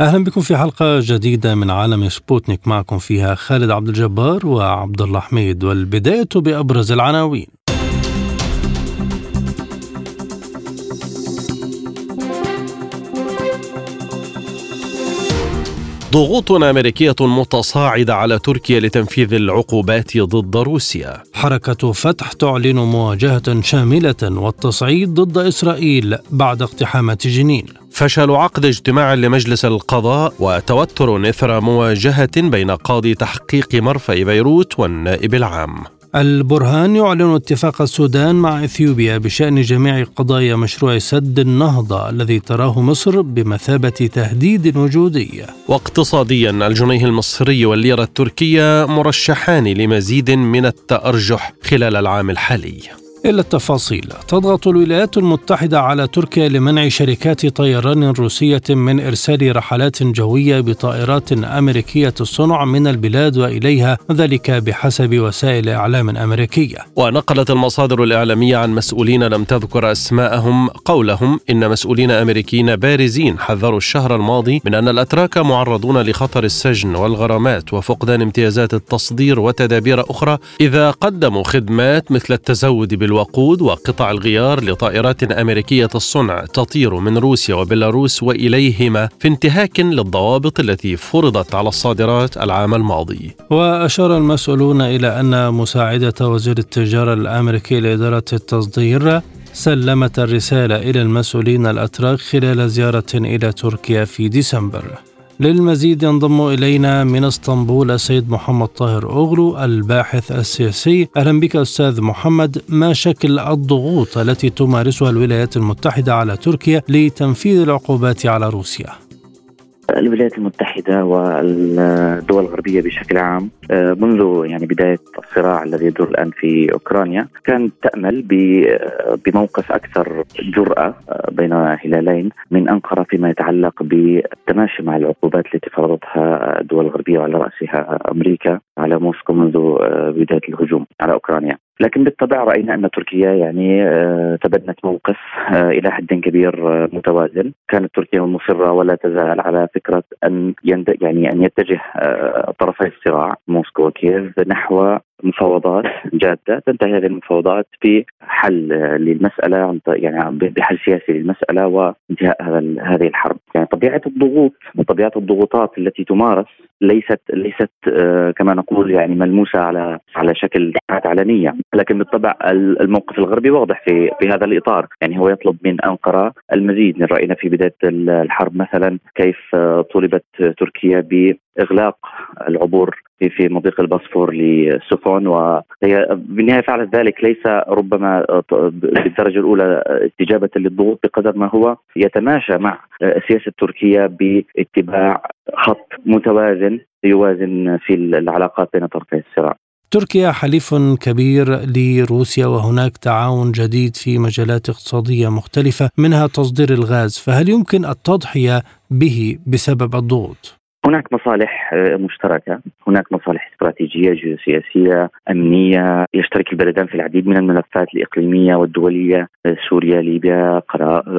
أهلا بكم في حلقة جديدة من عالم سبوتنيك. معكم فيها خالد عبد الجبار وعبد الله حميد والبداية بأبرز العناوين. ضغوط أمريكية متصاعدة على تركيا لتنفيذ العقوبات ضد روسيا. حركة فتح تعلن مواجهة شاملة والتصعيد ضد إسرائيل بعد اقتحامات جنين فشل عقد اجتماع لمجلس القضاء وتوتر إثر مواجهة بين قاضي تحقيق مرفأ بيروت والنائب العام. البرهان يعلن اتفاق السودان مع إثيوبيا بشأن جميع قضايا مشروع سد النهضة الذي تراه مصر بمثابة تهديد وجودي. واقتصاديا الجنيه المصري والليرة التركية مرشحان لمزيد من التأرجح خلال العام الحالي. إلى التفاصيل. تضغط الولايات المتحدة على تركيا لمنع شركات طيران روسية من إرسال رحلات جوية بطائرات أمريكية الصنع من البلاد وإليها ذلك بحسب وسائل إعلام أمريكية. ونقلت المصادر الإعلامية عن مسؤولين لم تذكر أسماءهم قولهم إن مسؤولين أمريكيين بارزين حذروا الشهر الماضي من أن الأتراك معرضون لخطر السجن والغرامات وفقدان امتيازات التصدير وتدابير أخرى إذا قدموا خدمات مثل التزود بالوقت الوقود وقطع الغيار لطائرات أمريكية الصنع تطير من روسيا وبيلاروس وإليهما في انتهاك للضوابط التي فرضت على الصادرات العام الماضي. وأشار المسؤولون إلى أن مساعدة وزير التجارة الأمريكي لإدارة التصدير سلمت الرسالة إلى المسؤولين الأتراك خلال زيارة إلى تركيا في ديسمبر. للمزيد ينضم إلينا من إسطنبول السيد محمد طاهر أغلو الباحث السياسي. أهلا بك أستاذ محمد ما شكل الضغوط التي تمارسها الولايات المتحدة على تركيا لتنفيذ العقوبات على روسيا؟ الولايات المتحدة والدول الغربية بشكل عام آه، منذ يعني بداية الصراع الذي يدور الآن في أوكرانيا كانت تأمل بموقف أكثر جرأة آه، بين هلالين من أنقرة فيما يتعلق بالتماشي مع العقوبات التي فرضتها الدول الغربية وعلى رأسها أمريكا على موسكو منذ آه، بداية الهجوم على أوكرانيا. لكن بالطبع رأينا أن تركيا يعني آه، تبنت موقف آه، إلى حد كبير آه، متوازن، كانت تركيا مصرة ولا تزال على فكرة أن يعني أن يتجه طرفي الصراع. موسكو وكييف نحو مفاوضات جادة. تنتهي هذه المفاوضات بحل للمسألة يعني بحل سياسي للمسألة وانتهاء هذا هذه الحرب، يعني طبيعة الضغوط وطبيعه الضغوطات التي تمارس ليست ليست كما نقول يعني ملموسة على على شكل علنية. لكن بالطبع الموقف الغربي واضح في في هذا الإطار. يعني هو يطلب من أنقرة المزيد من رأينا في بداية الحرب مثلا كيف طلبت تركيا بإغلاق العبور في في مضيق البوسفور للسفن وهي بالنهاية فعلت ذلك ليس ربما بالدرجة الأولى استجابه للضغوط بقدر ما هو يتماشى مع السياسة التركيه باتباع خط متوازن يوازن في العلاقات بين طرفي الصراع. تركيا حليف كبير لروسيا وهناك تعاون جديد في مجالات اقتصادية مختلفة منها تصدير الغاز، فهل يمكن التضحية به بسبب الضغوط؟ هناك مصالح آه، مشتركة، هناك مصالح استراتيجية جيوسياسية، أمنية، يشترك البلدان في العديد من الملفات الإقليمية والدولية، آه، سوريا، ليبيا،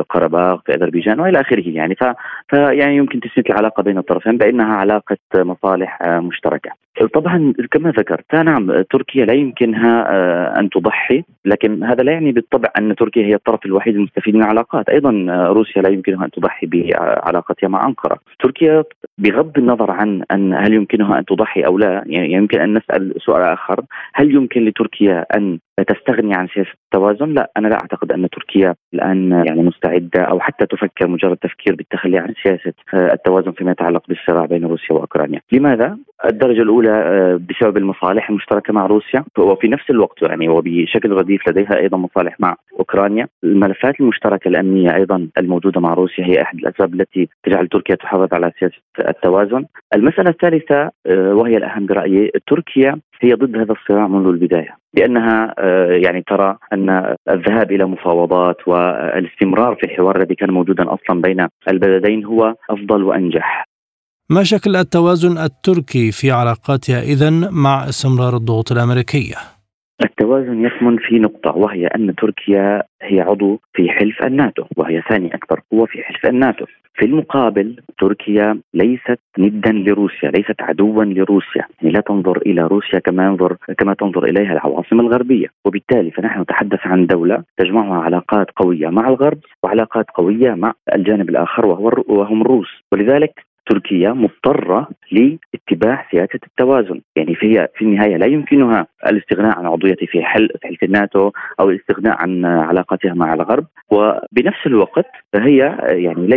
قرباغ، في أذربيجان وإلى آخره يعني. ف... فيعني يمكن تسميه العلاقة بين الطرفين بأنها علاقة مصالح آه، مشتركة. طبعا كما ذكرت نعم تركيا لا يمكنها أن تضحي لكن هذا لا يعني بالطبع أن تركيا هي الطرف الوحيد المستفيد من العلاقات، أيضا روسيا لا يمكنها أن تضحي بعلاقتها مع أنقرة. تركيا بغض النظر عن أن هل يمكنها أن تضحي أو لا يعني يمكن أن نسأل سؤال آخر هل يمكن لتركيا أن تستغني عن سياسة التوازن؟ لا أنا لا أعتقد أن تركيا الآن يعني مستعدة أو حتى تفكر مجرد تفكير بالتخلي عن سياسة التوازن فيما يتعلق بالصراع بين روسيا وأوكرانيا، لماذا؟ الدرجة الأولى آه، بسبب المصالح المشتركة مع روسيا وفي نفس الوقت يعني وبشكل رديف لديها أيضا مصالح مع أوكرانيا الملفات المشتركة الأمنية أيضا الموجودة مع روسيا هي أحد الأسباب التي تجعل تركيا تحافظ على سياسة التوازن المسألة الثالثة آه، وهي الأهم برأيي تركيا هي ضد هذا الصراع منذ البداية لأنها آه، يعني ترى أن الذهاب إلى مفاوضات والاستمرار في الحوار الذي كان موجودا أصلا بين البلدين هو أفضل وأنجح. ما شكل التوازن التركي في علاقاتها اذا مع استمرار الضغوط الأمريكية؟ التوازن يكمن في نقطة وهي أن تركيا هي عضو في حلف الناتو وهي ثاني أكبر قوة في حلف الناتو. في المقابل تركيا ليست ندا لروسيا ليست عدوا لروسيا. يعني لا تنظر إلى روسيا كما ينظر كما تنظر إليها العواصم الغربية. وبالتالي فنحن نتحدث عن دولة تجمعها علاقات قوية مع الغرب وعلاقات قوية مع الجانب الآخر وهو وهم الروس. ولذلك تركيا مضطرة لاتباع سياسة التوازن. يعني في في النهاية لا يمكنها الاستغناء عن عضويتها في حل حلف الناتو أو الاستغناء عن علاقتها مع الغرب. وبنفس الوقت هي يعني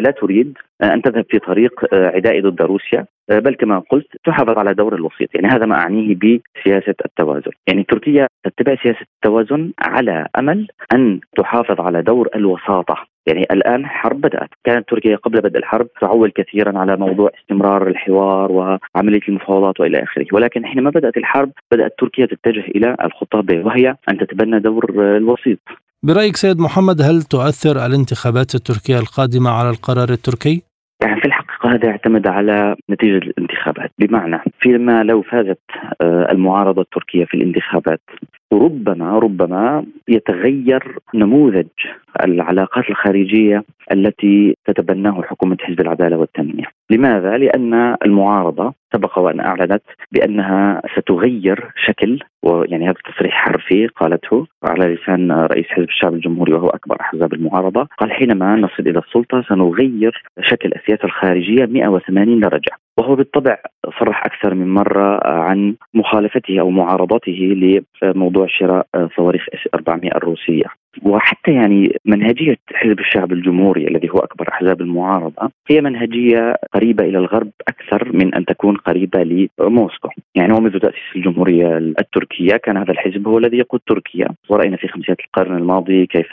لا تريد أن تذهب في طريق عداء ضد روسيا. بل كما قلت تحافظ على دور الوسيط. يعني هذا ما أعنيه بسياسة التوازن. يعني تركيا تتبع سياسة التوازن على أمل أن تحافظ على دور الوساطة. يعني الآن حرب بدأت، كانت تركيا قبل بدء الحرب تعول كثيرا على موضوع استمرار الحوار وعملية المفاوضات وإلى آخره، ولكن حينما بدأت الحرب بدأت تركيا تتجه إلى الخطه ب وهي أن تتبنى دور الوسيط. برأيك سيد محمد هل تؤثر الانتخابات التركيه القادمة على القرار التركي؟ يعني في الحقيقة هذا يعتمد على نتيجة الانتخابات. بمعنى فيما لو فازت آه، المعارضة التركية في الانتخابات ربما ربما يتغير نموذج العلاقات الخارجية التي تتبناه حكومة حزب العدالة والتنمية. لماذا؟ لأن المعارضة سبق وأن أعلنت بأنها ستغير شكل ويعني هذا تصريح حرفي قالته على لسان رئيس حزب الشعب الجمهوري وهو أكبر أحزاب المعارضة، قال حينما نصل إلى السلطة سنغير شكل السياسة الخارجية 180 درجة، وهو بالطبع صرح أكثر من مرة عن مخالفته أو معارضته لموضوع شراء صواريخ إس 400 الروسية. وحتى يعني منهجية حزب الشعب الجمهوري الذي هو أكبر أحزاب المعارضة هي منهجية قريبة إلى الغرب أكثر من أن تكون قريبة لموسكو، يعني ومنذ تأسيس الجمهورية التركية كان هذا الحزب هو الذي يقود تركيا، ورأينا في خمسينات القرن الماضي كيف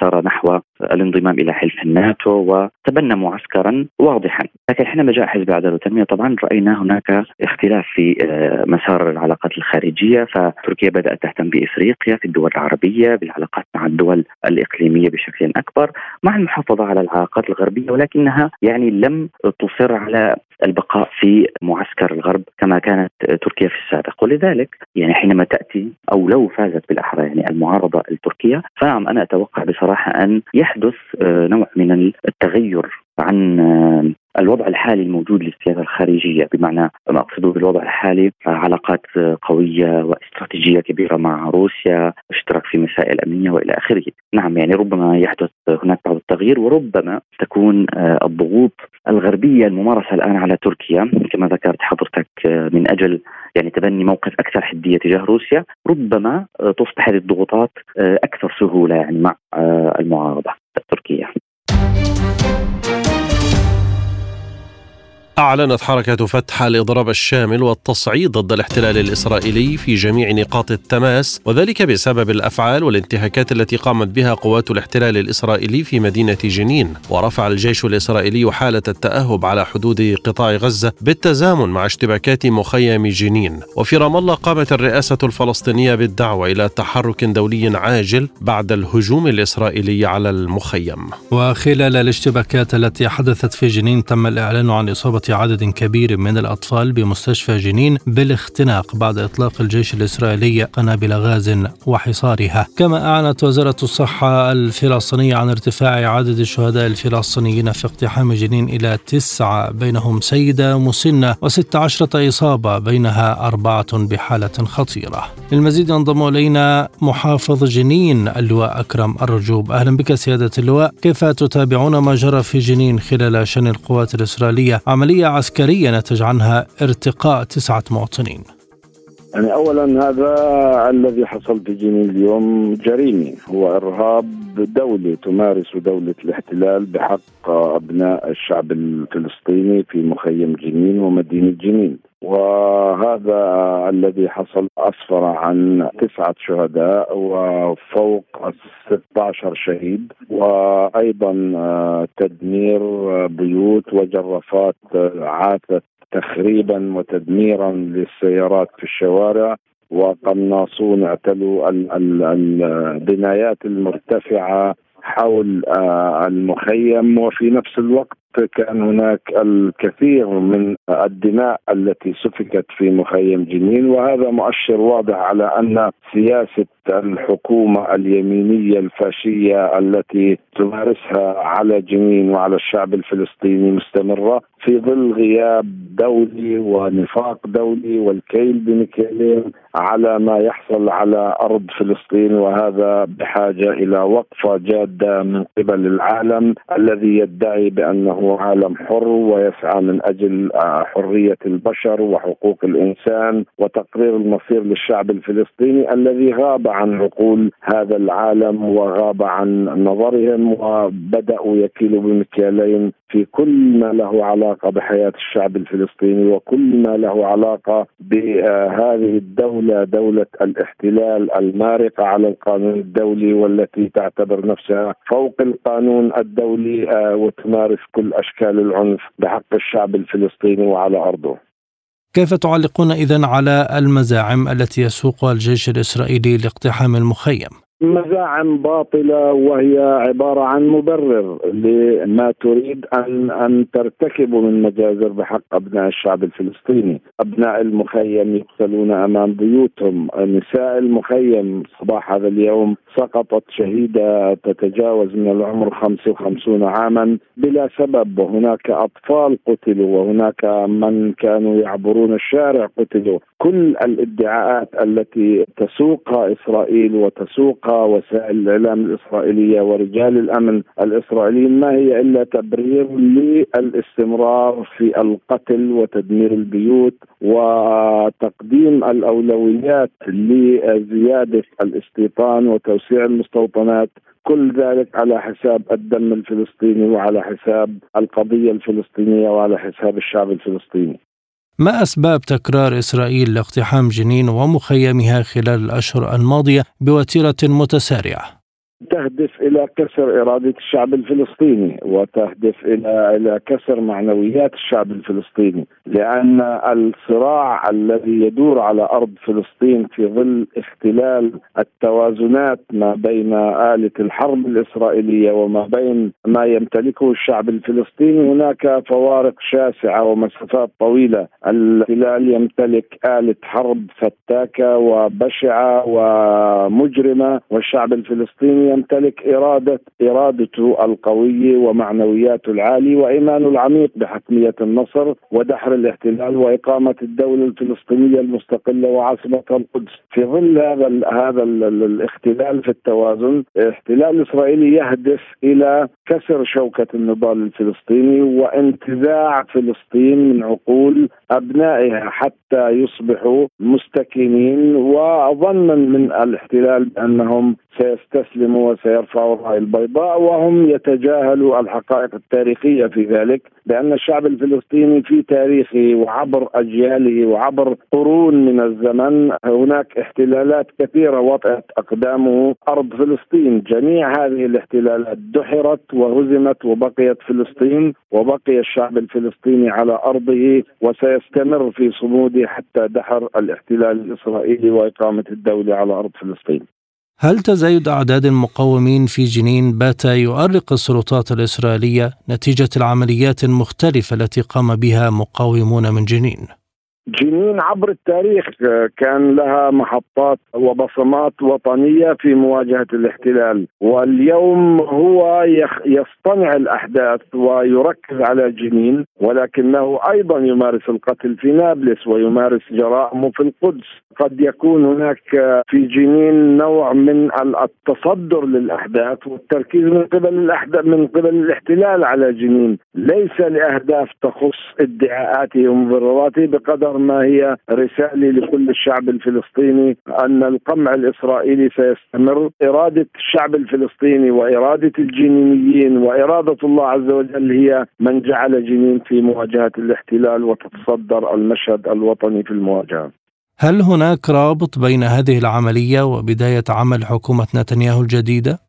سار نحو الانضمام إلى حلف الناتو وتبنى معسكرا واضحا، لكن حينما جاء حزب العداله والتنميه طبعا رأينا هناك اختلاف في آه، مسار العلاقات الخارجية، فتركيا بدأت تهتم بإفريقيا في الدول العربية بالعلاقات مع الدول الإقليمية بشكل أكبر مع المحافظة على العلاقات الغربية ولكنها يعني لم تصر على البقاء في معسكر الغرب كما كانت تركيا في السابق. ولذلك يعني حينما تأتي أو لو فازت بالأحرى يعني المعارضة التركيه فنعم أنا أتوقع بصراحة أن يحدث آه، نوع من التغير عن آه، الوضع الحالي الموجود للسياسه الخارجية بمعنى ما أقصده بالوضع الحالي علاقات قوية واستراتيجية كبيرة مع روسيا، اشتراك في مسائل أمنية وإلى آخره. نعم يعني ربما يحدث هناك بعض التغيير وربما تكون الضغوط الغربية الممارسة الآن على تركيا كما ذكرت حضرتك من أجل يعني تبني موقف أكثر حدية تجاه روسيا، ربما تصبح هذه الضغوطات أكثر سهولة يعني مع المعارضة التركية. أعلنت حركة فتح الإضراب الشامل والتصعيد ضد الاحتلال الإسرائيلي في جميع نقاط التماس وذلك بسبب الأفعال والانتهاكات التي قامت بها قوات الاحتلال الإسرائيلي في مدينة جنين. ورفع الجيش الإسرائيلي حالة التأهب على حدود قطاع غزة بالتزامن مع اشتباكات مخيم جنين. وفي رام الله قامت الرئاسة الفلسطينية بالدعوة إلى تحرك دولي عاجل بعد الهجوم الإسرائيلي على المخيم. وخلال الاشتباكات التي حدثت في جنين تم الإعلان عن إصابة عدد كبير من الأطفال بمستشفى جنين بالاختناق بعد إطلاق الجيش الإسرائيلي قنابل غاز وحصارها. كما أعلنت وزارة الصحة الفلسطينية عن ارتفاع عدد الشهداء الفلسطينيين في اقتحام جنين إلى تسعة بينهم سيدة مسنة وست عشرة إصابة بينها أربعة بحالة خطيرة. للمزيد ينضم إلينا محافظ جنين اللواء أكرم الرجوب. أهلا بك سيادة اللواء. كيف تتابعون ما جرى في جنين خلال شن القوات الإسرائيلية؟ عملية عملية عسكرية نتج عنها ارتقاء تسعة مواطنين. يعني اولا هذا الذي حصل في جنين اليوم جريمة. هو إرهاب دولي تمارس دولة الاحتلال بحق أبناء الشعب الفلسطيني في مخيم جنين ومدينة جنين. وهذا الذي حصل أسفر عن تسعة شهداء وفوق 16 شهيد. وأيضا تدمير بيوت وجرافات عاتت تخريبا وتدميرا للسيارات في الشوارع وقناصون اعتلوا البنايات المرتفعة حول آه، المخيم وفي نفس الوقت كان هناك الكثير من الدماء التي سفكت في مخيم جنين وهذا مؤشر واضح على أن سياسة الحكومة اليمينية الفاشية التي تمارسها على جنين وعلى الشعب الفلسطيني مستمرة في ظل غياب دولي ونفاق دولي والكيل بمكيالين على ما يحصل على أرض فلسطين وهذا بحاجة إلى وقفة جادة من قبل العالم الذي يدعي بأنه عالم حر ويسعى من أجل آه، حرية البشر وحقوق الإنسان وتقرير المصير للشعب الفلسطيني الذي غاب عن عقول هذا العالم وغاب عن نظرهم وبدأوا يكيلوا بمكيالين في كل ما له علاقة بحياة الشعب الفلسطيني وكل ما له علاقة بهذه الدولة دولة الاحتلال المارقة على القانون الدولي والتي تعتبر نفسها فوق القانون الدولي آه، وتمارس كل أشكال العنف بحق الشعب الفلسطيني وعلى أرضه. كيف تعلقون اذا على المزاعم التي يسوقها الجيش الإسرائيلي لاقتحام المخيم؟ مزاعم باطلة وهي عبارة عن مبرر لما تريد أن أن ترتكب من مجازر بحق أبناء الشعب الفلسطيني، أبناء المخيم يقتلون أمام بيوتهم، نساء المخيم صباح هذا اليوم سقطت شهيدة تتجاوز من العمر 55 عاما بلا سبب وهناك أطفال قتلوا وهناك من كانوا يعبرون الشارع قتلوا، كل الادعاءات التي تسوقها إسرائيل وتسوقها وسائل الإعلام الإسرائيلية ورجال الأمن الإسرائيليين ما هي إلا تبرير للاستمرار في القتل وتدمير البيوت وتقديم الأولويات لزيادة الاستيطان وتوسيع المستوطنات كل ذلك على حساب الدم الفلسطيني وعلى حساب القضية الفلسطينية وعلى حساب الشعب الفلسطيني. ما أسباب تكرار إسرائيل لاقتحام جنين ومخيمها خلال الأشهر الماضية بوتيرة متسارعة؟ تهدف إلى كسر إرادة الشعب الفلسطيني وتهدف إلى إلى كسر معنويات الشعب الفلسطيني لأن الصراع الذي يدور على أرض فلسطين في ظل اختلال التوازنات ما بين آلة الحرب الإسرائيلية وما بين ما يمتلكه الشعب الفلسطيني هناك فوارق شاسعة ومسافات طويلة. الاحتلال يمتلك آلة حرب فتاكة وبشعة ومجرمة والشعب الفلسطيني يمتلك إرادة إرادته القوية ومعنوياته العالية وإيمانه العميق بحتمية النصر ودحر الاحتلال وإقامة الدولة الفلسطينية المستقلة وعاصمتها القدس. في ظل هذا هذا ال الاختلال في التوازن الاحتلال الإسرائيلي يهدف إلى كسر شوكة النضال الفلسطيني وانتزاع فلسطين من عقول أبنائها حتى يصبحوا مستكينين. وظنا من الاحتلال بأنهم سيستسلموا وسيرفعوا الرايه البيضاء وهم يتجاهلوا الحقائق التاريخية في ذلك بان الشعب الفلسطيني في تاريخه وعبر أجياله وعبر قرون من الزمن هناك احتلالات كثيرة وطئت أقدامه أرض فلسطين، جميع هذه الاحتلالات دحرت وهزمت وبقيت فلسطين وبقي الشعب الفلسطيني على أرضه وسيستمر في صموده حتى دحر الاحتلال الإسرائيلي وإقامة الدولة على أرض فلسطين. هل تزايد أعداد المقاومين في جنين بات يؤرق السلطات الإسرائيلية نتيجة العمليات المختلفة التي قام بها مقاومون من جنين؟ جنين عبر التاريخ كان لها محطات وبصمات وطنية في مواجهة الاحتلال. واليوم هو يصطنع الأحداث ويركز على جنين ولكنه أيضا يمارس القتل في نابلس ويمارس جرائمه في القدس. قد يكون هناك في جنين نوع من التصدر للأحداث والتركيز من قبل الاحداث من قبل الاحتلال على جنين. ليس لأهداف تخص ادعاءاته ومبرراته بقدر باختصار ما هي رسالة لكل الشعب الفلسطيني أن القمع الإسرائيلي سيستمر إرادة الشعب الفلسطيني وإرادة الجنينيين وإرادة الله عز وجل هي من جعل جنين في مواجهة الاحتلال وتتصدر المشهد الوطني في المواجهة هل هناك رابط بين هذه العملية وبداية عمل حكومة نتنياهو الجديدة؟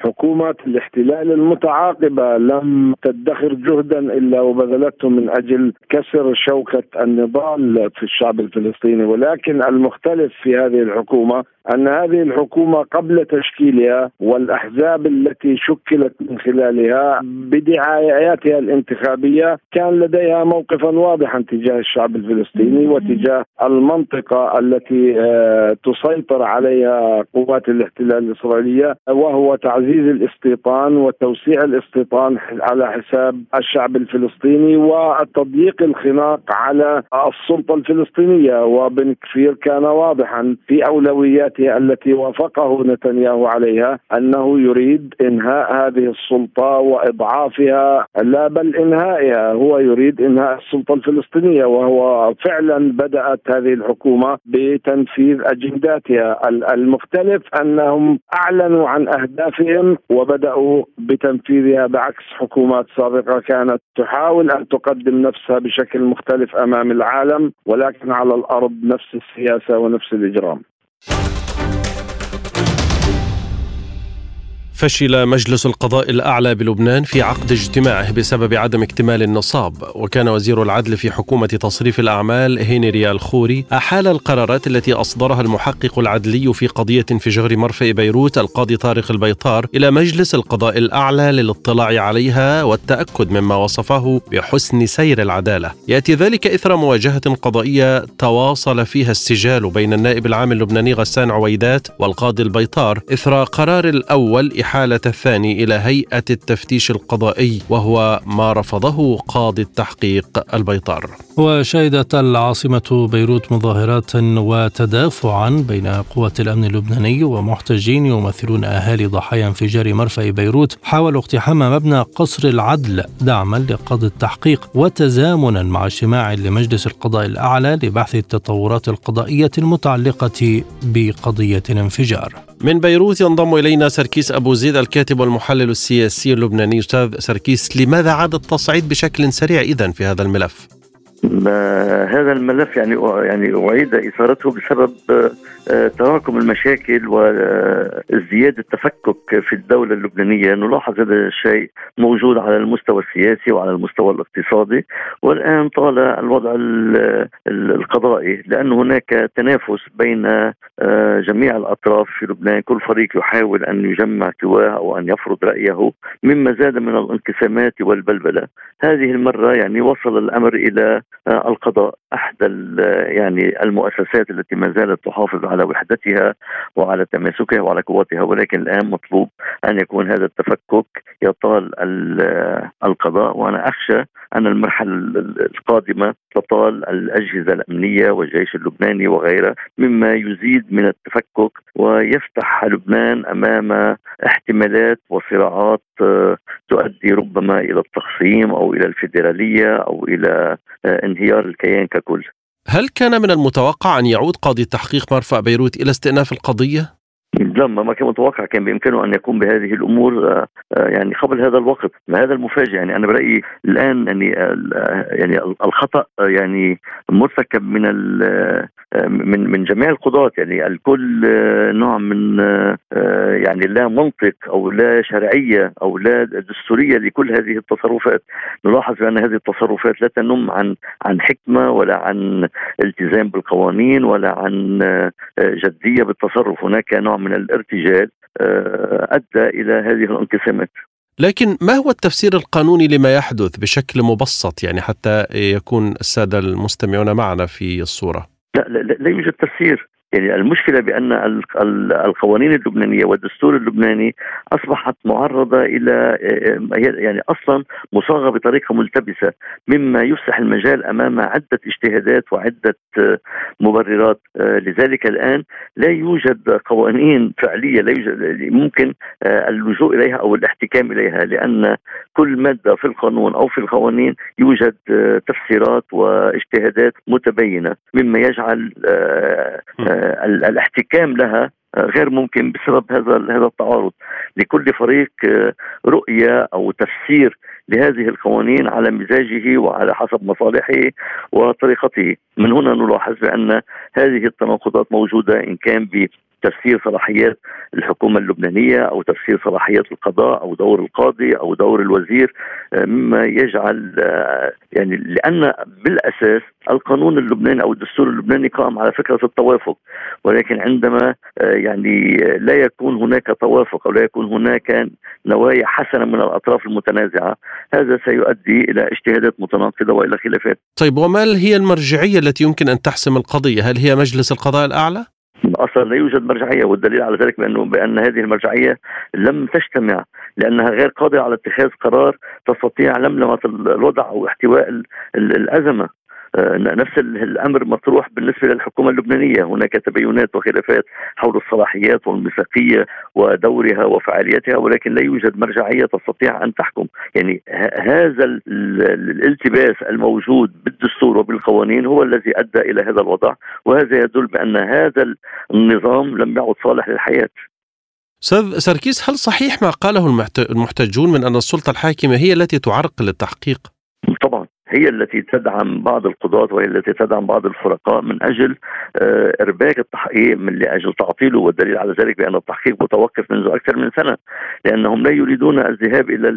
حكومات الاحتلال المتعاقبة لم تدخر جهدا إلا وبذلته من أجل كسر شوكة النضال في الشعب الفلسطيني. ولكن المختلف في هذه الحكومة أن هذه الحكومة قبل تشكيلها والأحزاب التي شكلت من خلالها بدعاياتها الانتخابية كان لديها موقفا واضحا تجاه الشعب الفلسطيني وتجاه المنطقة التي آه، تسيطر عليها قوات الاحتلال الإسرائيلية وهو تعزيز الاستيطان وتوسيع الاستيطان على حساب الشعب الفلسطيني وتضييق الخناق على السلطة الفلسطينية. وبن كفير كان واضحا في اولويات سياساته التي وافقه نتنياهو عليها أنه يريد إنهاء هذه السلطة وإضعافها. لا بل إنهائها. هو يريد إنهاء السلطة الفلسطينية وهو فعلا بدأت هذه الحكومة بتنفيذ أجنداتها. المختلف أنهم أعلنوا عن أهدافهم وبدأوا بتنفيذها بعكس حكومات سابقة كانت تحاول أن تقدم نفسها بشكل مختلف أمام العالم ولكن على الأرض نفس السياسة ونفس الإجرام. فشل مجلس القضاء الأعلى بلبنان في عقد اجتماعه بسبب عدم اكتمال النصاب. وكان وزير العدل في حكومة تصريف الأعمال هنري الخوري أحال القرارات التي أصدرها المحقق العدلي في قضية انفجار مرفأ بيروت القاضي طارق البيطار إلى مجلس القضاء الأعلى للاطلاع عليها والتأكد مما وصفه بحسن سير العدالة. يأتي ذلك إثر مواجهة قضائية تواصل فيها السجال بين النائب العام اللبناني غسان عويدات والقاضي البيطار إثر قرار الأول إحالة الثاني إلى هيئة التفتيش القضائي وهو ما رفضه قاضي التحقيق البيطار. وشهدت العاصمة بيروت مظاهرات وتدافعا بين قوات الأمن اللبناني ومحتجين يمثلون أهالي ضحايا انفجار مرفأ بيروت حاولوا اقتحام مبنى قصر العدل دعما لقاضي التحقيق وتزامنا مع اجتماع لمجلس القضاء الأعلى لبحث التطورات القضائية المتعلقة بقضية الانفجار. من بيروت ينضم إلينا سركيس أبو زيد الكاتب والمحلل السياسي اللبناني أستاذ سركيس لماذا عاد التصعيد بشكل سريع إذا في هذا الملف؟ هذا الملف يعني يعني أعيد إثارته بسبب تراكم المشاكل وازدياد التفكك في الدولة اللبنانية. نلاحظ هذا الشيء موجود على المستوى السياسي وعلى المستوى الاقتصادي. والآن طال الوضع القضائي لأن هناك تنافس بين آه، جميع الأطراف في لبنان. كل فريق يحاول أن يجمع قواه أو أن يفرض رأيه مما زاد من الانقسامات والبلبلة. هذه المرة يعني وصل الأمر إلى آه، القضاء احدى يعني المؤسسات التي ما زالت تحافظ على وحدتها وعلى تماسكها وعلى قوتها ولكن الآن مطلوب أن يكون هذا التفكك يطال القضاء وأنا أخشى أن المرحلة القادمة تطال الأجهزة الأمنية والجيش اللبناني وغيره مما يزيد من التفكك ويفتح لبنان أمام احتمالات وصراعات آه، تؤدي ربما إلى التقسيم أو إلى الفيدرالية أو إلى آه، انهيار الكيان ككل. هل كان من المتوقع أن يعود قاضي التحقيق مرفأ بيروت إلى استئناف القضية؟ لما ما كان متوقع كان بإمكانه أن يقوم بهذه الأمور آه، آه، يعني قبل هذا الوقت. هذا المفاجئ يعني أنا برأيي الآن يعني آه، يعني الخطأ يعني مرتكب من من من جميع القضاة. يعني الكل نوع من يعني لا منطق أو لا شرعية أو لا دستورية لكل هذه التصرفات. نلاحظ بأن هذه التصرفات لا تنم عن عن حكمة ولا عن التزام بالقوانين ولا عن جدية بالتصرف. هناك نوع من الارتجال آه، أدى إلى هذه الانقسامات. لكن ما هو التفسير القانوني لما يحدث بشكل مبسط؟ يعني حتى يكون السادة المستمعون معنا في الصورة؟ لا لا, لا يوجد تفسير. يعني المشكلة بأن القوانين اللبنانية والدستور اللبناني أصبحت معرضة إلى يعني أصلا مصاغة بطريقة ملتبسة مما يفسح المجال أمام عدة اجتهادات وعدة مبررات لذلك الآن لا يوجد قوانين فعلية لا يوجد ممكن اللجوء إليها أو الاحتكام إليها لأن كل مادة في القانون أو في القوانين يوجد تفسيرات واجتهادات متبينة مما يجعل الاحتكام لها غير ممكن بسبب هذا هذا التعارض. لكل فريق رؤية أو تفسير لهذه القوانين على مزاجه وعلى حسب مصالحه وطريقته. من هنا نلاحظ بأن هذه التناقضات موجودة إن كان تفسير صلاحيات الحكومة اللبنانية أو تفسير صلاحيات القضاء أو دور القاضي أو دور الوزير آه، مما يجعل آه، يعني لأن بالأساس القانون اللبناني أو الدستور اللبناني قائم على فكرة التوافق ولكن عندما آه، يعني لا يكون هناك توافق أو لا يكون هناك نوايا حسنة من الأطراف المتنازعة هذا سيؤدي إلى اجتهادات متناقضة وإلى خلافات طيب وما هي المرجعية التي يمكن أن تحسم القضية هل هي مجلس القضاء الأعلى؟ أصلا لا يوجد مرجعية والدليل على ذلك بانه بأن هذه المرجعية لم تجتمع لأنها غير قادرة على اتخاذ قرار تستطيع لملمة الوضع أو احتواء الأزمة. نفس الأمر مطروح بالنسبة للحكومة اللبنانية، هناك تباينات وخلافات حول الصلاحيات والميثاقية ودورها وفعاليتها ولكن لا يوجد مرجعية تستطيع أن تحكم، يعني هذا الالتباس الموجود بالدستور وبالقوانين هو الذي أدى إلى هذا الوضع، وهذا يدل بأن هذا النظام لم يعد صالح للحياة. أستاذ سركيس هل صحيح ما قاله المحتجون من أن السلطة الحاكمة هي التي تعرقل التحقيق؟ طبعا هي التي تدعم بعض القضاة وهي التي تدعم بعض الفرقاء من أجل آه، إرباك التحقيق من لأجل تعطيله والدليل على ذلك بأن التحقيق متوقف منذ أكثر من سنة لأنهم لا يريدون الذهاب إلى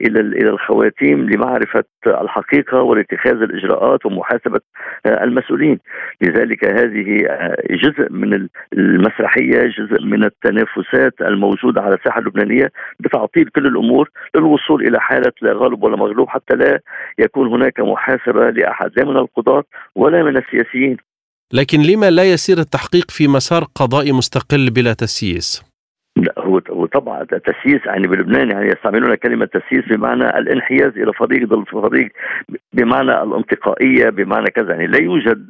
إلى إلى الخواتيم لمعرفة الحقيقة ولاتخاذ الإجراءات ومحاسبة آه، المسؤولين. لذلك هذه آه، جزء من المسرحية جزء من التنافسات الموجودة على الساحة اللبنانية بتعطيل كل الأمور للوصول إلى حالة لا غالب ولا مغلوب حتى لا يكون هناك محاسبة لأحد لا من القضاة ولا من السياسيين لكن لما لا يسير التحقيق في مسار قضائي مستقل بلا تسييس؟ لا هو وطبعا التسييس يعني بلبنان يعني يستعملون كلمة تسييس بمعنى الانحياز إلى فريق ضد فريق بمعنى الانتقائية بمعنى كذا. يعني لا يوجد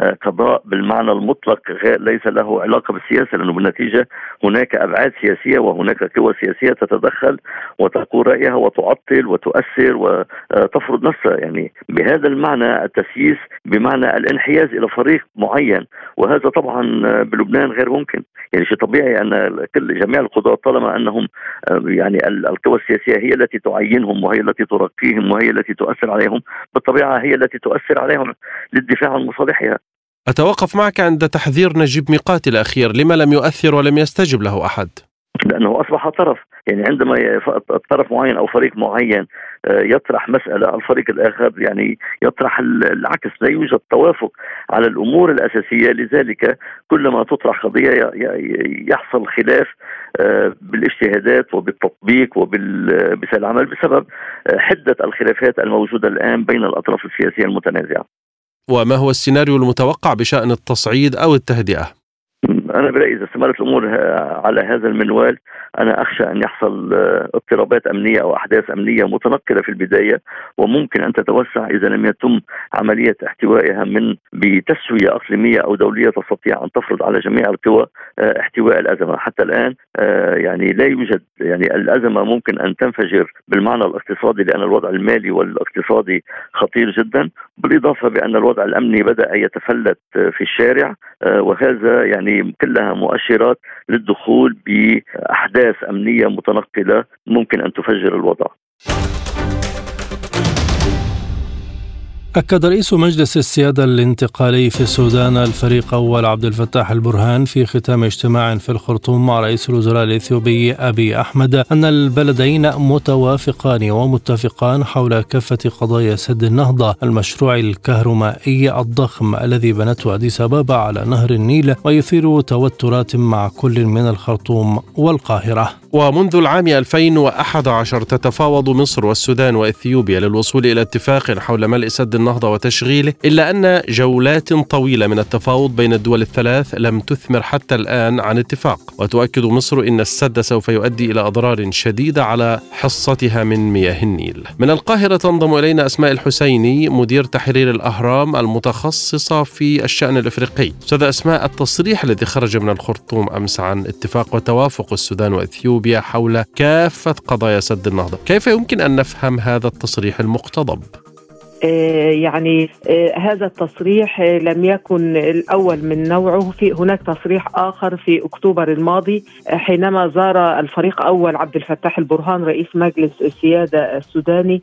آه، قضاء بالمعنى المطلق ليس له علاقة بالسياسة لأنه بالنتيجة هناك أبعاد سياسية وهناك قوى سياسية تتدخل وتقول رأيها وتعطل وتؤثر وتفرض نفسها. يعني بهذا المعنى التسييس بمعنى الانحياز إلى فريق معين وهذا طبعا بلبنان غير ممكن. يعني شيء طبيعي أن كل جميع القضاة طالما أنهم آه، يعني القوى السياسية هي التي تعينهم وهي التي ترقيهم وهي التي تؤثر عليهم. بالطبيعة هي التي تؤثر عليهم للدفاع عن مصالحها. أتوقف معك عند تحذير نجيب ميقاتي الأخير. لما لم يؤثر ولم يستجب له أحد؟ لأنه أصبح طرف. يعني عندما طرف معين أو فريق معين آه، يطرح مسألة الفريق الآخر يعني يطرح العكس لا يوجد توافق على الأمور الأساسية. لذلك كلما تطرح قضية يحصل خلاف آه، بالاجتهادات وبالتطبيق وبمثال العمل بسبب آه، حدة الخلافات الموجودة الآن بين الأطراف السياسية المتنازعة. وما هو السيناريو المتوقع بشأن التصعيد أو التهدئة؟ أنا برأيي إذا استمرت الأمور على هذا المنوال أنا أخشى أن يحصل آه، اضطرابات أمنية أو أحداث أمنية متنقلة في البداية وممكن أن تتوسع إذا لم يتم عملية احتوائها من بتسوية أقليمية أو دولية تستطيع أن تفرض على جميع القوى آه، احتواء الأزمة، حتى الآن آه، يعني لا يوجد يعني الأزمة ممكن أن تنفجر بالمعنى الاقتصادي لأن الوضع المالي والاقتصادي خطير جدا، بالإضافة بأن الوضع الأمني بدأ يتفلت في الشارع وهذا يعني كلها مؤشرات للدخول بأحداث أمنية متنقلة ممكن أن تفجر الوضع. أكد رئيس مجلس السيادة الانتقالي في السودان الفريق أول عبد الفتاح البرهان في ختام اجتماع في الخرطوم مع رئيس الوزراء الإثيوبي أبي أحمد أن البلدين متوافقان ومتفقان حول كافة قضايا سد النهضة المشروع الكهرومائي الضخم الذي بنته أديس أبابا على نهر النيل ويثير توترات مع كل من الخرطوم والقاهرة. ومنذ العام 2011 تتفاوض مصر والسودان وإثيوبيا للوصول إلى اتفاق حول ملء سد النهضة وتشغيله إلا أن جولات طويلة من التفاوض بين الدول الثلاث لم تثمر حتى الآن عن اتفاق وتؤكد مصر إن السد سوف يؤدي إلى أضرار شديدة على حصتها من مياه النيل. من القاهرة تنضم إلينا أسماء الحسيني مدير تحرير الأهرام المتخصصة في الشأن الإفريقي. أستاذ أسماء التصريح الذي خرج من الخرطوم أمس عن اتفاق وتوافق السودان وإثيوبيا حول كافة قضايا سد النهضة، كيف يمكن أن نفهم هذا التصريح المقتضب؟ آه، يعني آه، هذا التصريح آه، لم يكن الأول من نوعه. في هناك تصريح آخر في أكتوبر الماضي حينما زار الفريق أول عبد الفتاح البرهان رئيس مجلس السيادة السوداني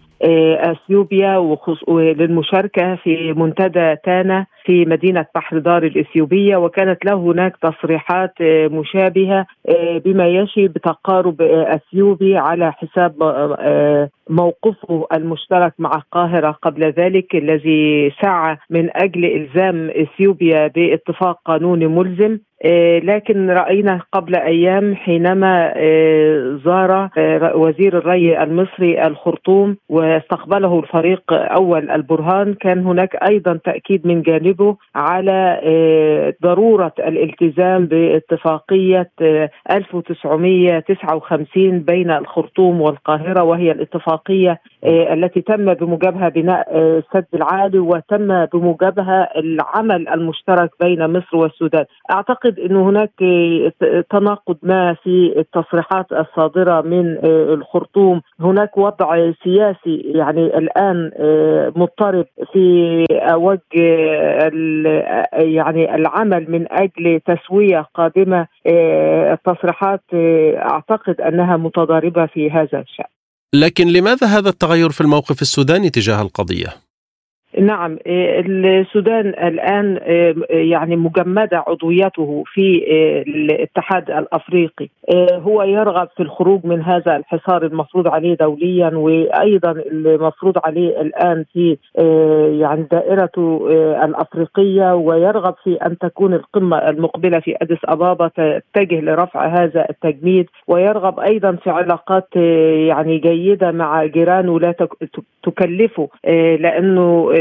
أثيوبيا للمشاركه في منتدى تانا في مدينة بحر دار الإثيوبية وكانت له هناك تصريحات آه، مشابهة آه، بما يشي بتقارب آه، أثيوبي على حساب موقفه المشترك مع القاهرة قبل ذلك الذي سعى من أجل إلزام إثيوبيا باتفاق قانوني ملزم. لكن رأينا قبل أيام حينما آه، زار آه، وزير الري المصري الخرطوم واستقبله الفريق أول البرهان. كان هناك أيضا تأكيد من جانبه على ضرورة الالتزام باتفاقية 1959 بين الخرطوم والقاهرة وهي الاتفاقية التي تم بموجبها بناء السد العالي وتم بموجبها العمل المشترك بين مصر والسودان. أعتقد أعتقد انه هناك تناقض ما في التصريحات الصادرة من آه، الخرطوم، هناك وضع سياسي يعني الآن آه، مضطرب في وجه يعني العمل من أجل تسوية قادمة آه، التصريحات أعتقد أنها متضاربة في هذا الشأن. لكن لماذا هذا التغير في الموقف السوداني تجاه القضية؟ نعم إيه، السودان الآن إيه، يعني مجمدة عضويته في إيه، الاتحاد الأفريقي. هو يرغب في الخروج من هذا الحصار المفروض عليه دوليا وأيضا المفروض عليه الآن في يعني دائرته الأفريقية ويرغب في أن تكون القمة المقبلة في أديس أبابا تتجه لرفع هذا التجميد. ويرغب أيضا في علاقات يعني جيدة مع جيرانه لا تكلفه لأنه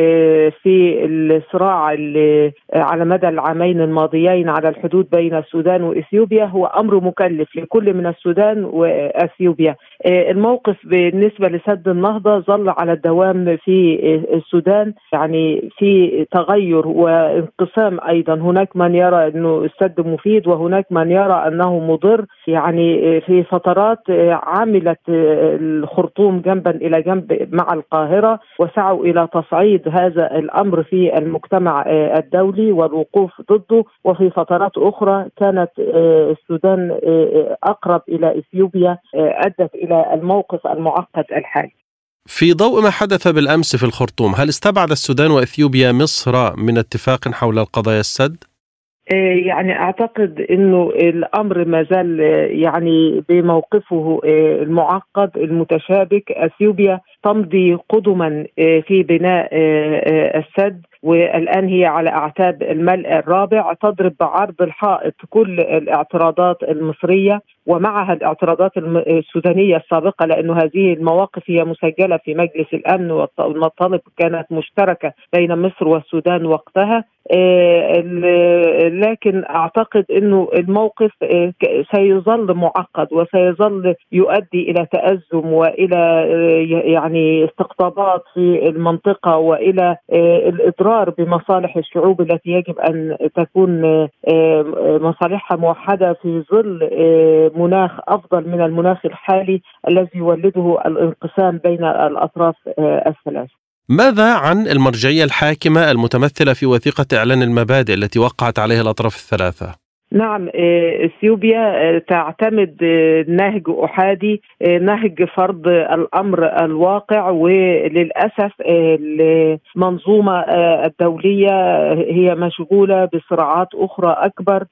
في الصراع اللي على مدى العامين الماضيين على الحدود بين السودان وإثيوبيا هو أمر مكلف لكل من السودان وإثيوبيا. الموقف بالنسبة لسد النهضة ظل على الدوام في السودان يعني في تغير وانقسام أيضا. هناك من يرى أنه السد مفيد وهناك من يرى أنه مضر. يعني في فترات عملت الخرطوم جنبا إلى جنب مع القاهرة وسعوا إلى تصعيد هذا الأمر في المجتمع آه، الدولي والوقوف ضده وفي فترات أخرى كانت آه، السودان آه، أقرب إلى إثيوبيا أدت إلى الموقف المعقد الحالي. في ضوء ما حدث بالأمس في الخرطوم، هل استبعد السودان وإثيوبيا مصر من اتفاق حول القضايا السد؟ إيه، يعني أعتقد إنه الأمر ما زال يعني بموقفه إيه، المعقد المتشابك. أثيوبيا تمضي قدما إيه، في بناء السد. والآن هي على أعتاب الملء الرابع تضرب بعرض الحائط كل الاعتراضات المصرية ومعها الاعتراضات السودانية السابقة لأنه هذه المواقف هي مسجلة في مجلس الأمن والمطالب كانت مشتركة بين مصر والسودان وقتها. آه، لكن أعتقد إنه الموقف آه، سيظل معقد وسيظل يؤدي إلى تأزم وإلى آه، يعني استقطابات في المنطقة وإلى الاضرار بمصالح الشعوب التي يجب أن تكون مصالحها موحدة في ظل مناخ أفضل من المناخ الحالي الذي يولده الانقسام بين الأطراف الثلاث. ماذا عن المرجعية الحاكمة المتمثلة في وثيقة إعلان المبادئ التي وقعت عليها الأطراف الثلاثة؟ نعم إثيوبيا تعتمد نهج أحادي نهج فرض الأمر الواقع وللأسف المنظومة الدولية هي مشغولة بصراعات أخرى أكبر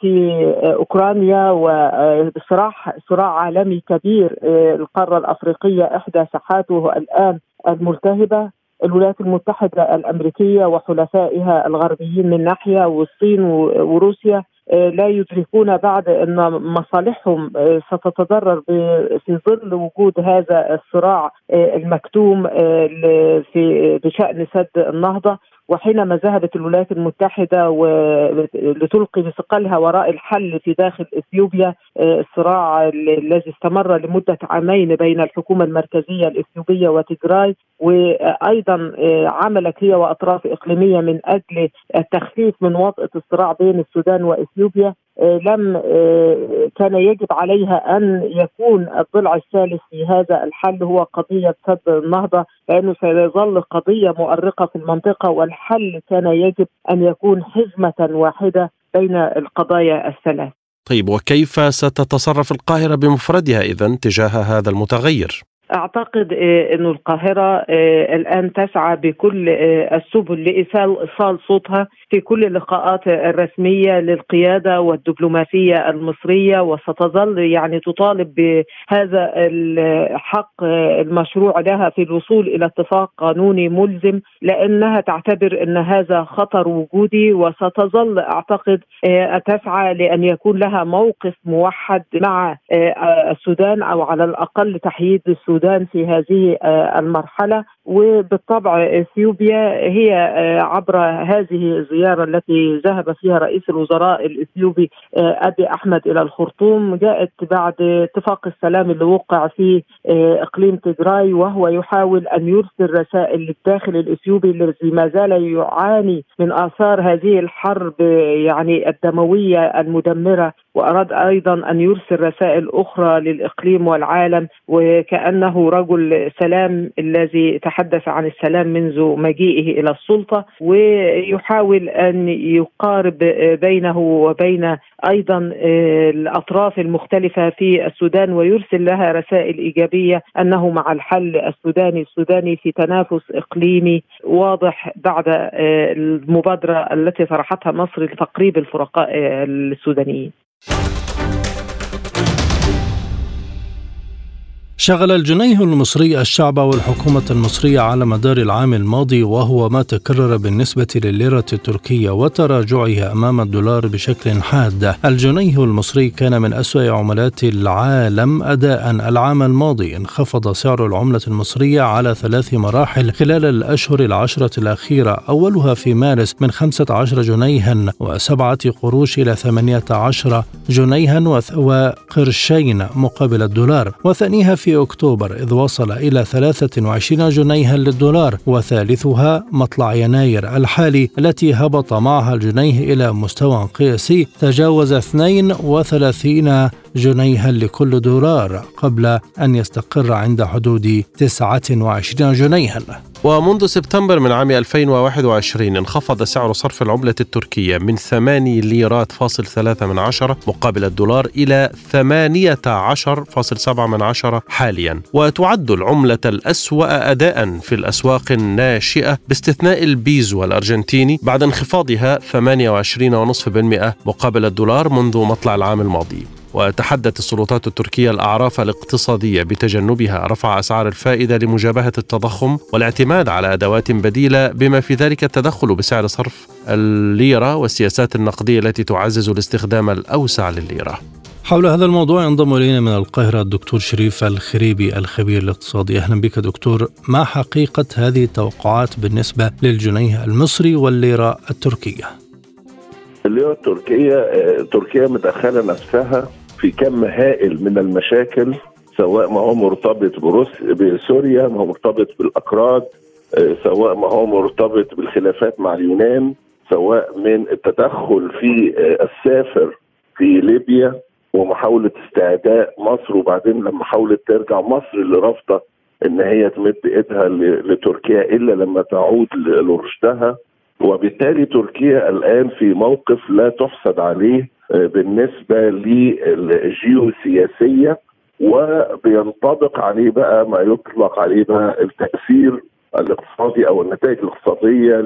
في أوكرانيا وصراع صراع عالمي كبير القارة الأفريقية إحدى ساحاته الآن الملتهبة الولايات المتحدة الأمريكية وحلفائها الغربيين من ناحية والصين وروسيا. لا يدركون بعد أن مصالحهم ستتضرر في ظل وجود هذا الصراع المكتوم في بشأن سد النهضة. وحينما ذهبت الولايات المتحدة لتلقي بثقلها وراء الحل في داخل إثيوبيا آه، الصراع الذي استمر لمدة عامين بين الحكومة المركزية الإثيوبية وتجراي وأيضا آه، عملت هي وأطراف إقليمية من أجل التخفيف من وطأة الصراع بين السودان وإثيوبيا. آه، لم كان يجب عليها أن يكون الضلع الثالث في هذا الحل هو قضية سد النهضة لأنه سيظل قضية مؤرقة في المنطقة والحل كان يجب أن يكون حزمة واحدة بين القضايا الثلاث. طيب وكيف ستتصرف القاهرة بمفردها اذا تجاه هذا المتغير؟ أعتقد آه، إنه القاهرة آه، الآن تسعى بكل آه، السبل لإيصال صوتها في كل اللقاءات الرسمية للقيادة والدبلوماسية المصرية وستظل يعني تطالب بهذا الحق المشروع لها في الوصول إلى اتفاق قانوني ملزم لأنها تعتبر إن هذا خطر وجودي وستظل أعتقد تسعى لأن يكون لها موقف موحد مع السودان أو على الأقل تحييد السودان. السودان في هذه آه، المرحلة وبالطبع إثيوبيا هي آه، عبر هذه الزيارة التي ذهب فيها رئيس الوزراء الإثيوبي آه، أبي أحمد إلى الخرطوم جاءت بعد اتفاق السلام اللي وقع في إقليم تجراي وهو يحاول أن يرسل رسائل للداخل الإثيوبي الذي ما زال يعاني من آثار هذه الحرب يعني الدموية المدمرة. وأراد أيضا أن يرسل رسائل أخرى للإقليم والعالم وكأنه رجل سلام الذي تحدث عن السلام منذ مجيئه إلى السلطة ويحاول أن يقارب بينه وبين أيضا الأطراف المختلفة في السودان ويرسل لها رسائل إيجابية أنه مع الحل السوداني السوداني في تنافس إقليمي واضح بعد المبادرة التي طرحتها مصر لتقريب الفرقاء السودانيين. you شغل الجنيه المصري الشعب والحكومة المصرية على مدار العام الماضي وهو ما تكرر بالنسبة لليرة التركية وتراجعها أمام الدولار بشكل حاد. الجنيه المصري كان من أسوأ عملات العالم أداء العام الماضي. انخفض سعر العملة المصرية على ثلاث مراحل خلال الأشهر العشرة الأخيرة أولها في مارس من 15 جنيها وسبعة قروش إلى 18 جنيها وقرشين مقابل الدولار وثانيها في في أكتوبر إذ وصل إلى 23 جنيها للدولار وثالثها مطلع يناير الحالي التي هبط معها الجنيه إلى مستوى قياسي تجاوز 32 جنيها لكل دولار قبل أن يستقر عند حدود 29 جنيها. ومنذ سبتمبر من عام 2021 انخفض سعر صرف العملة التركية من 8 ليرات فاصل ثلاثة من عشرة مقابل الدولار إلى 18.7 من عشرة حاليا. وتعد العملة الأسوأ أداء في الأسواق الناشئة باستثناء البيزو الأرجنتيني بعد انخفاضها 28.5% مقابل الدولار منذ مطلع العام الماضي. وتحدت السلطات التركية الأعراف الاقتصادية بتجنبها. رفع أسعار الفائدة لمجابهة التضخم والاعتماد على أدوات بديلة بما في ذلك التدخل بسعر صرف الليرة والسياسات النقدية التي تعزز الاستخدام الأوسع للليرة. حول هذا الموضوع ينضم إلينا من القاهرة الدكتور شريف الخريبي الخبير الاقتصادي. أهلا بك دكتور. ما حقيقة هذه التوقعات بالنسبة للجنيه المصري والليرة التركية؟ الليرة التركية آه، تركيا مدخلة نفسها في كم هائل من المشاكل سواء ما هو مرتبط بروس بسوريا ما هو مرتبط بالأكراد آه، سواء ما هو مرتبط بالخلافات مع اليونان سواء من التدخل في آه، السافر في ليبيا ومحاولة استعداء مصر وبعدين لما حاولت ترجع مصر اللي رافضة إن هي تمد إيدها لتركيا إلا لما تعود لرشدها. وبالتالي تركيا الآن في موقف لا تحسد عليه بالنسبة للجيوسياسية وبينطبق عليه بقى ما يطلق عليه بقى التأثير الاقتصادي أو النتائج الاقتصادية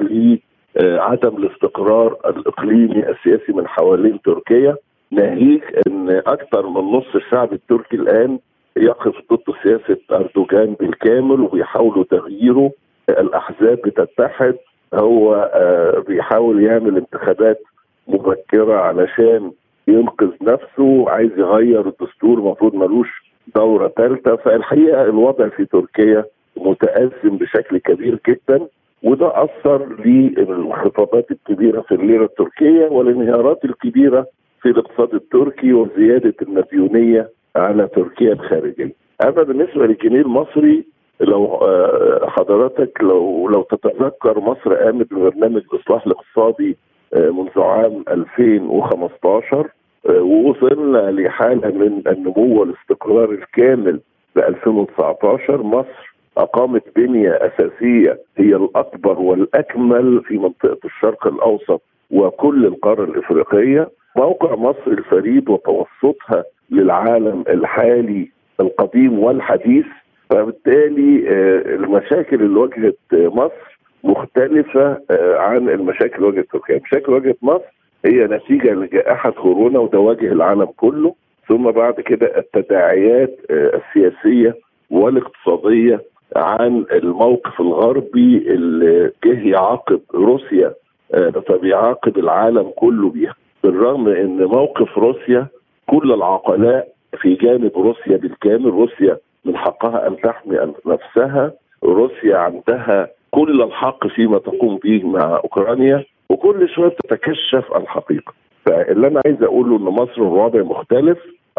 لعدم الاستقرار الإقليمي السياسي من حوالين تركيا. ناهيك إن أكثر من نص الشعب التركي الآن يقف ضد سياسة أردوغان بالكامل وبيحاولوا تغييره. الأحزاب بتتحد هو آه، بيحاول يعمل انتخابات مبكرة علشان ينقذ نفسه عايز يغير الدستور المفروض ملوش دورة ثالثه فالحقيقة الوضع في تركيا متأزم بشكل كبير جدا وده أثر للانخفاضات الكبيرة في الليره التركية والانهيارات الكبيرة في الاقتصاد التركي وزيادة المديونية على تركيا الخارجية. أما بالنسبة للجنيه المصري لو آه، حضرتك لو لو تتذكر مصر قامت ببرنامج الاصلاح الاقتصادي منذ عام 2015 آه، ووصلنا لحالة من النمو والاستقرار الكامل ب 2019 مصر أقامت بنية أساسية هي الأكبر والأكمل في منطقة الشرق الأوسط وكل القارة الإفريقية. موقع مصر الفريد وتوسطها للعالم الحالي القديم والحديث فبالتالي آه، المشاكل اللي واجهت مصر مختلفة آه، عن المشاكل اللي واجهت تركيا، مشاكل واجهت مصر هي نتيجة لجائحة كورونا وده واجه العالم كله ثم بعد كده التداعيات آه، السياسية والاقتصادية عن الموقف الغربي اللي جه يعاقب روسيا فبيعاقب العالم كله بيها. بالرغم إن موقف روسيا كل العقلاء في جانب روسيا بالكامل روسيا من حقها أن تحمي نفسها روسيا عندها كل الحق فيما تقوم به مع أوكرانيا وكل شوية تتكشف الحقيقة. فاللي أنا عايز أقوله إن مصر الوضع مختلف.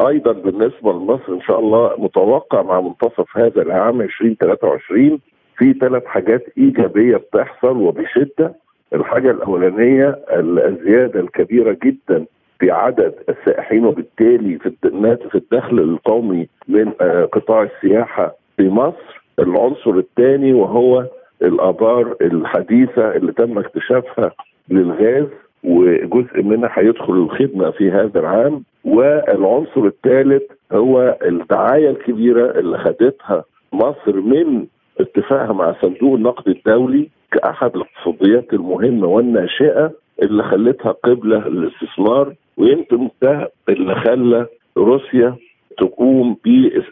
أيضا بالنسبة لمصر إن شاء الله متوقع مع منتصف هذا العام 2023 في ثلاث حاجات إيجابية بتحصل وبشدة. الحاجة الأولانية الزيادة الكبيرة جدا في عدد السائحين وبالتالي في في الدخل القومي من آه، قطاع السياحة في مصر. العنصر الثاني وهو الآبار الحديثة اللي تم اكتشافها للغاز وجزء منها هيدخل الخدمة في هذا العام والعنصر الثالث هو الدعاية الكبيرة اللي خدتها مصر من اتفاقها مع صندوق النقد الدولي كأحد الاقتصاديات المهمة والناشئة اللي خلتها قبلة للاستثمار ويمكن ده اللي خلى روسيا تقوم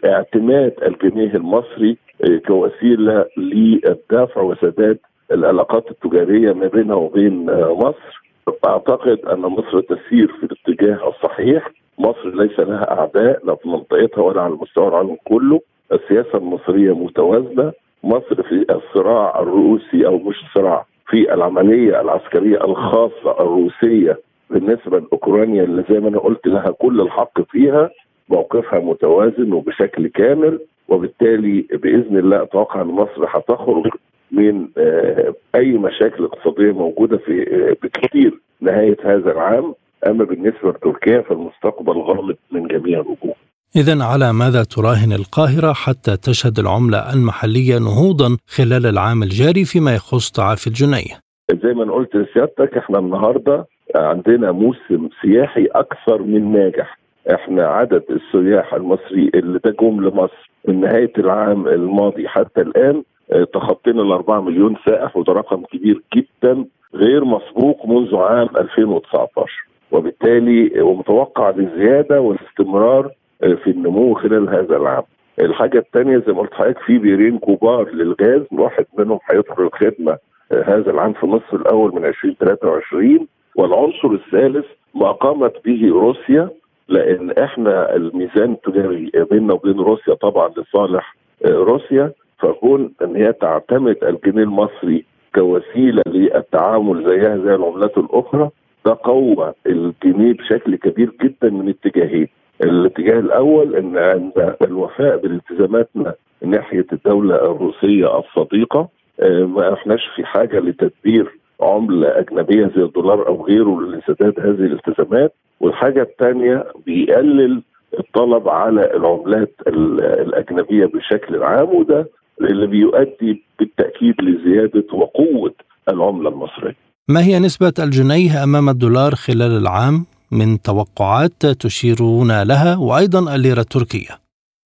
باعتماد الجنيه المصري كوسيلة للدفع وسداد العلاقات التجارية ما بينها وبين آه، مصر. أعتقد أن مصر تسير في الاتجاه الصحيح. مصر ليس لها أعداء لا في منطقتها ولا على مستوى العالم كله. السياسة المصرية متوازنة. مصر في الصراع الروسي أو مش صراع في العملية العسكرية الخاصة الروسية بالنسبة لأوكرانيا اللي زي ما أنا قلت لها كل الحق فيها. موقفها متوازن وبشكل كامل. وبالتالي بإذن الله أتوقع إن مصر هتخرج من آه، أي مشاكل اقتصادية موجودة في آه، بكثير نهاية هذا العام أما بالنسبة لتركيا فالمستقبل غامض من جميع الوجوه. إذا على ماذا تراهن القاهرة حتى تشهد العملة المحلية نهوضا خلال العام الجاري فيما يخص تعافي الجنيه؟ زي ما قلت لسيادتك إحنا النهارده عندنا موسم سياحي أكثر من ناجح إحنا عدد السياح المصري اللي جم لمصر من نهاية العام الماضي حتى الآن آه، تخطينا ال 4 مليون سائح وده رقم كبير جدا غير مسبوق منذ عام 2019 وبالتالي ومتوقع للزيادة والاستمرار آه، في النمو خلال هذا العام. الحاجة الثانية زي ما قلت لحضرتك في بيرين كبار للغاز واحد منهم هيدخل الخدمة آه، هذا العام في النصف الأول من 2023 والعنصر الثالث ما قامت به روسيا لأن إحنا الميزان التجاري بيننا وبين روسيا طبعا لصالح آه، روسيا فكون إن هي تعتمد الجنيه المصري كوسيلة للتعامل زيها زي العملات الأخرى. ده قوى الجنيه بشكل كبير جدا من اتجاهين. الاتجاه الأول إن عند الوفاء بالتزاماتنا ناحية الدولة الروسية الصديقة آه، ما إحناش في حاجة لتدبير عملة أجنبية زي الدولار أو غيره لسداد هذه الالتزامات والحاجة الثانية بيقلل الطلب على العملات الأجنبية بشكل عام وده اللي بيؤدي بالتأكيد لزيادة وقوة العملة المصرية. ما هي نسبة الجنيه أمام الدولار خلال العام من توقعات تشيرون لها وأيضا الليرة التركية؟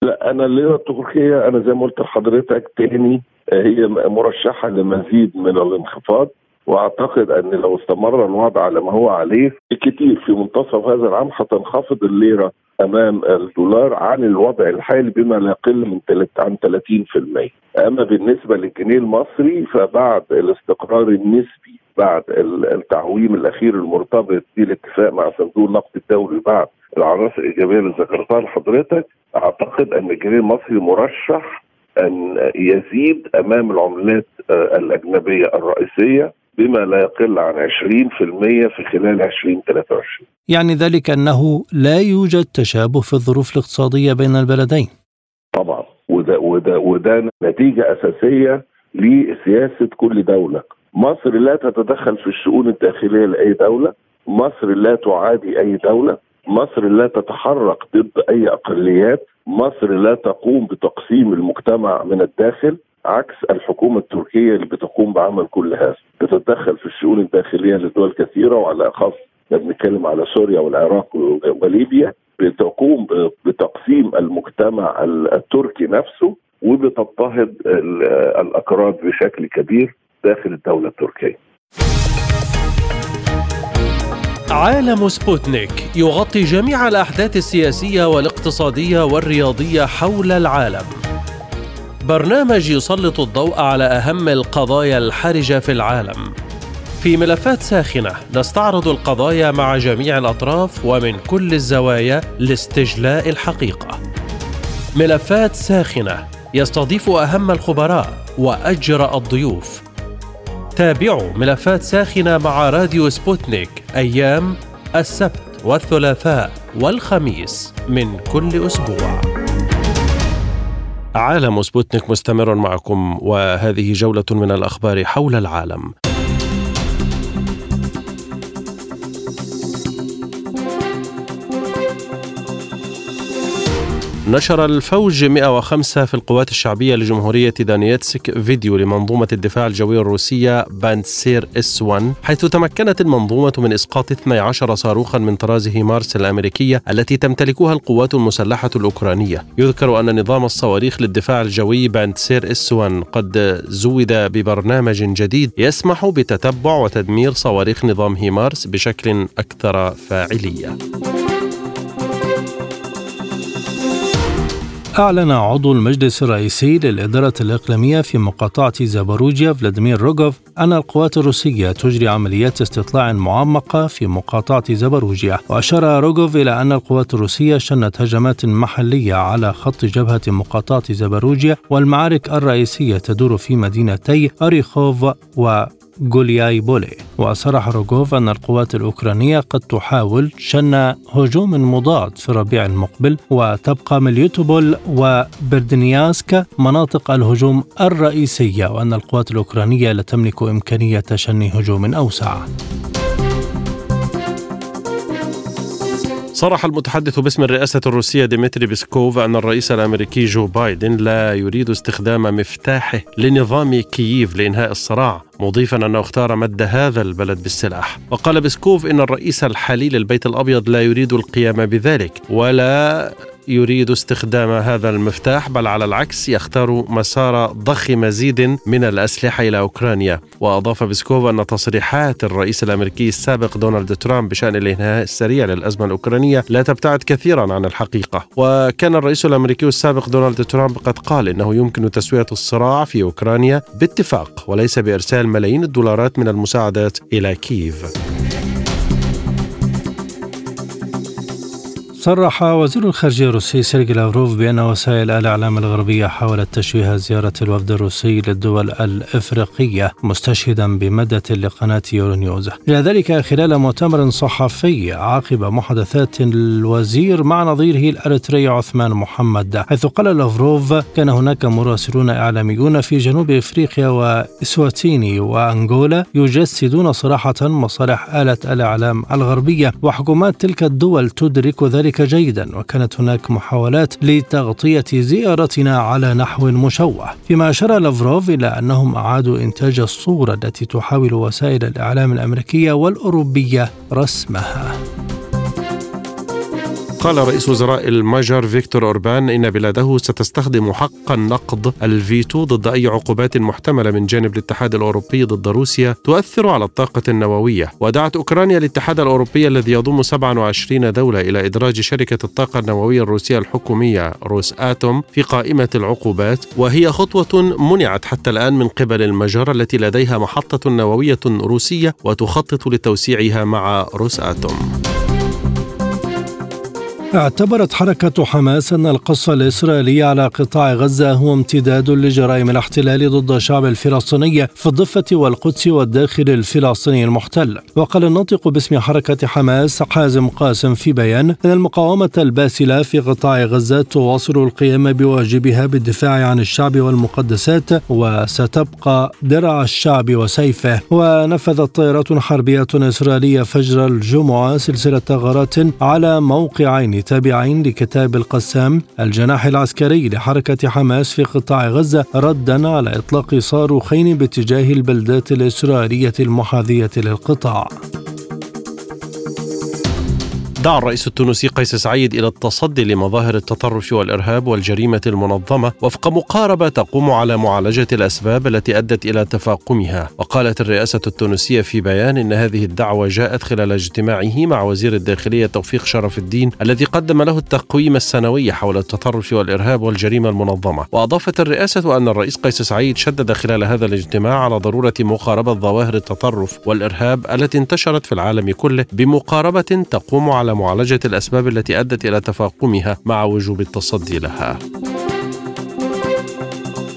لا أنا الليرة التركية أنا زي ما قلت لحضرتك تاني هي مرشحة لمزيد من الانخفاض واعتقد ان لو استمر الوضع على ما هو عليه كتير في منتصف هذا العام هتنخفض الليرة امام الدولار عن الوضع الحالي بما لا يقل من عن 30% أما بالنسبة للجنيه المصري فبعد الاستقرار النسبي بعد التعويم الأخير المرتبط بالاتفاق مع صندوق النقد الدولي بعد العناصر الإيجابية اللي ذكرتها لحضرتك أعتقد أن الجنيه المصري مرشح أن يزيد أمام العملات آه، الأجنبية الرئيسية. بما لا يقل عن 20% في خلال 2023 يعني ذلك أنه لا يوجد تشابه في الظروف الاقتصادية بين البلدين. طبعا. وده وده وده نتيجة أساسية لسياسة كل دولة. مصر لا تتدخل في الشؤون الداخلية لأي دولة. مصر لا تعادي أي دولة. مصر لا تتحرك ضد أي أقليات. مصر لا تقوم بتقسيم المجتمع من الداخل عكس الحكومة التركية اللي بتقوم بعمل كل هذا. تتدخل في الشؤون الداخلية لدول كثيرة وعلى أخص بنتكلم على سوريا والعراق وليبيا بتقوم بتقسيم المجتمع التركي نفسه وبتضطهد الأكراد بشكل كبير داخل الدولة التركية. عالم سبوتنيك يغطي جميع الأحداث السياسية والاقتصادية والرياضية حول العالم. برنامج يسلط الضوء على أهم القضايا الحرجة في العالم. في ملفات ساخنة نستعرض القضايا مع جميع الأطراف ومن كل الزوايا لاستجلاء الحقيقة. ملفات ساخنة يستضيف أهم الخبراء وأجرأ الضيوف. تابعوا ملفات ساخنة مع راديو سبوتنيك أيام السبت والثلاثاء والخميس من كل أسبوع. عالم سبوتنيك مستمر معكم وهذه جولة من الأخبار حول العالم. نشر الفوج 105 في القوات الشعبية لجمهورية دانيتسك فيديو لمنظومة الدفاع الجوي الروسية باندسير إس 1 حيث تمكنت المنظومة من إسقاط 12 صاروخا من طراز هيمارس الأمريكية التي تمتلكها القوات المسلحة الأوكرانية. يذكر أن نظام الصواريخ للدفاع الجوي باندسير إس 1 قد زود ببرنامج جديد يسمح بتتبع وتدمير صواريخ نظام هيمارس بشكل أكثر فاعلية. أعلن عضو المجلس الرئيسي للإدارة الإقليمية في مقاطعة زاباروجيا فلاديمير روغوف أن القوات الروسية تجري عمليات استطلاع معمقة في مقاطعة زاباروجيا. وأشار روغوف إلى أن القوات الروسية شنت هجمات محلية على خط جبهة مقاطعة زاباروجيا والمعارك الرئيسية تدور في مدينتي أريخوف و غولياي بولي وصرح روغوف أن القوات الأوكرانية قد تحاول شن هجوم مضاد في الربيع المقبل وتبقى مليتوبول وبرديانسك مناطق الهجوم الرئيسية وأن القوات الأوكرانية لا تملك إمكانية شن هجوم أوسع. صرح المتحدث باسم الرئاسة الروسية ديمتري بيسكوف أن الرئيس الأمريكي جو بايدن لا يريد استخدام مفتاحه لنظام كييف لإنهاء الصراع مضيفا أنه اختار مد هذا البلد بالسلاح. وقال بيسكوف إن الرئيس الحالي للبيت الأبيض لا يريد القيام بذلك ولا يريد استخدام هذا المفتاح بل على العكس يختار مسار ضخ مزيد من الأسلحة إلى أوكرانيا. وأضاف بيسكوف أن تصريحات الرئيس الأمريكي السابق دونالد ترامب بشأن الإنهاء السريع للأزمة الأوكرانية لا تبتعد كثيرا عن الحقيقة. وكان الرئيس الأمريكي السابق دونالد ترامب قد قال إنه يمكن تسوية الصراع في أوكرانيا باتفاق وليس بإرسال ملايين الدولارات من المساعدات إلى كييف. صرح وزير الخارجية الروسي سيرجي لافروف بأن وسائل الإعلام الغربية حاولت تشويه زيارة الوفد الروسي للدول الإفريقية مستشهدا بمادة لقناة يورونيوز. ذلك خلال مؤتمر صحفي عقب محادثات الوزير مع نظيره الإريتري عثمان محمد حيث قال لافروف كان هناك مراسلون إعلاميون في جنوب إفريقيا وإسواتيني وأنغولا يجسدون صراحة مصالح آلة الإعلام الغربية وحكومات تلك الدول تدرك ذلك ذلك جيدا وكانت هناك محاولات لتغطية زيارتنا على نحو مشوه فيما أشار لافروف إلى أنهم أعادوا إنتاج الصورة التي تحاول وسائل الإعلام الأمريكية والأوروبية رسمها. قال رئيس وزراء المجر فيكتور أوربان إن بلاده ستستخدم حق النقض الفيتو ضد أي عقوبات محتملة من جانب الاتحاد الأوروبي ضد روسيا تؤثر على الطاقة النووية. ودعت أوكرانيا الاتحاد الأوروبي الذي يضم 27 دولة إلى إدراج شركة الطاقة النووية الروسية الحكومية روس آتوم في قائمة العقوبات وهي خطوة منعت حتى الآن من قبل المجر التي لديها محطة نووية روسية وتخطط لتوسيعها مع روس آتوم. اعتبرت حركة حماس أن القصف الإسرائيلي على قطاع غزة هو امتداد لجرائم الاحتلال ضد الشعب الفلسطيني في الضفة والقدس والداخل الفلسطيني المحتل. وقال الناطق باسم حركة حماس حازم قاسم في بيان أن المقاومة الباسلة في قطاع غزة تواصل القيام بواجبها بالدفاع عن الشعب والمقدسات وستبقى درع الشعب وسيفه. ونفذت طائرات حربية إسرائيلية فجر الجمعة سلسلة غارات على موقعين تابعين لكتاب القسام الجناح العسكري لحركة حماس في قطاع غزة ردا على إطلاق صاروخين باتجاه البلدات الإسرائيلية المحاذية للقطاع. دعا الرئيس التونسي قيس سعيد إلى التصدي لمظاهر التطرف والإرهاب والجريمة المنظمة وفق مقاربة تقوم على معالجة الأسباب التي أدت إلى تفاقمها. وقالت الرئاسة التونسية في بيان إن هذه الدعوة جاءت خلال اجتماعه مع وزير الداخلية توفيق شرف الدين الذي قدم له التقويم السنوي حول التطرف والإرهاب والجريمة المنظمة. وأضافت الرئاسة أن الرئيس قيس سعيد شدد خلال هذا الاجتماع على ضرورة مقاربة ظواهر التطرف والإرهاب التي انتشرت في العالم كله بمقاربة تقوم على معالجة الأسباب التي أدت إلى تفاقمها مع وجوب التصدي لها.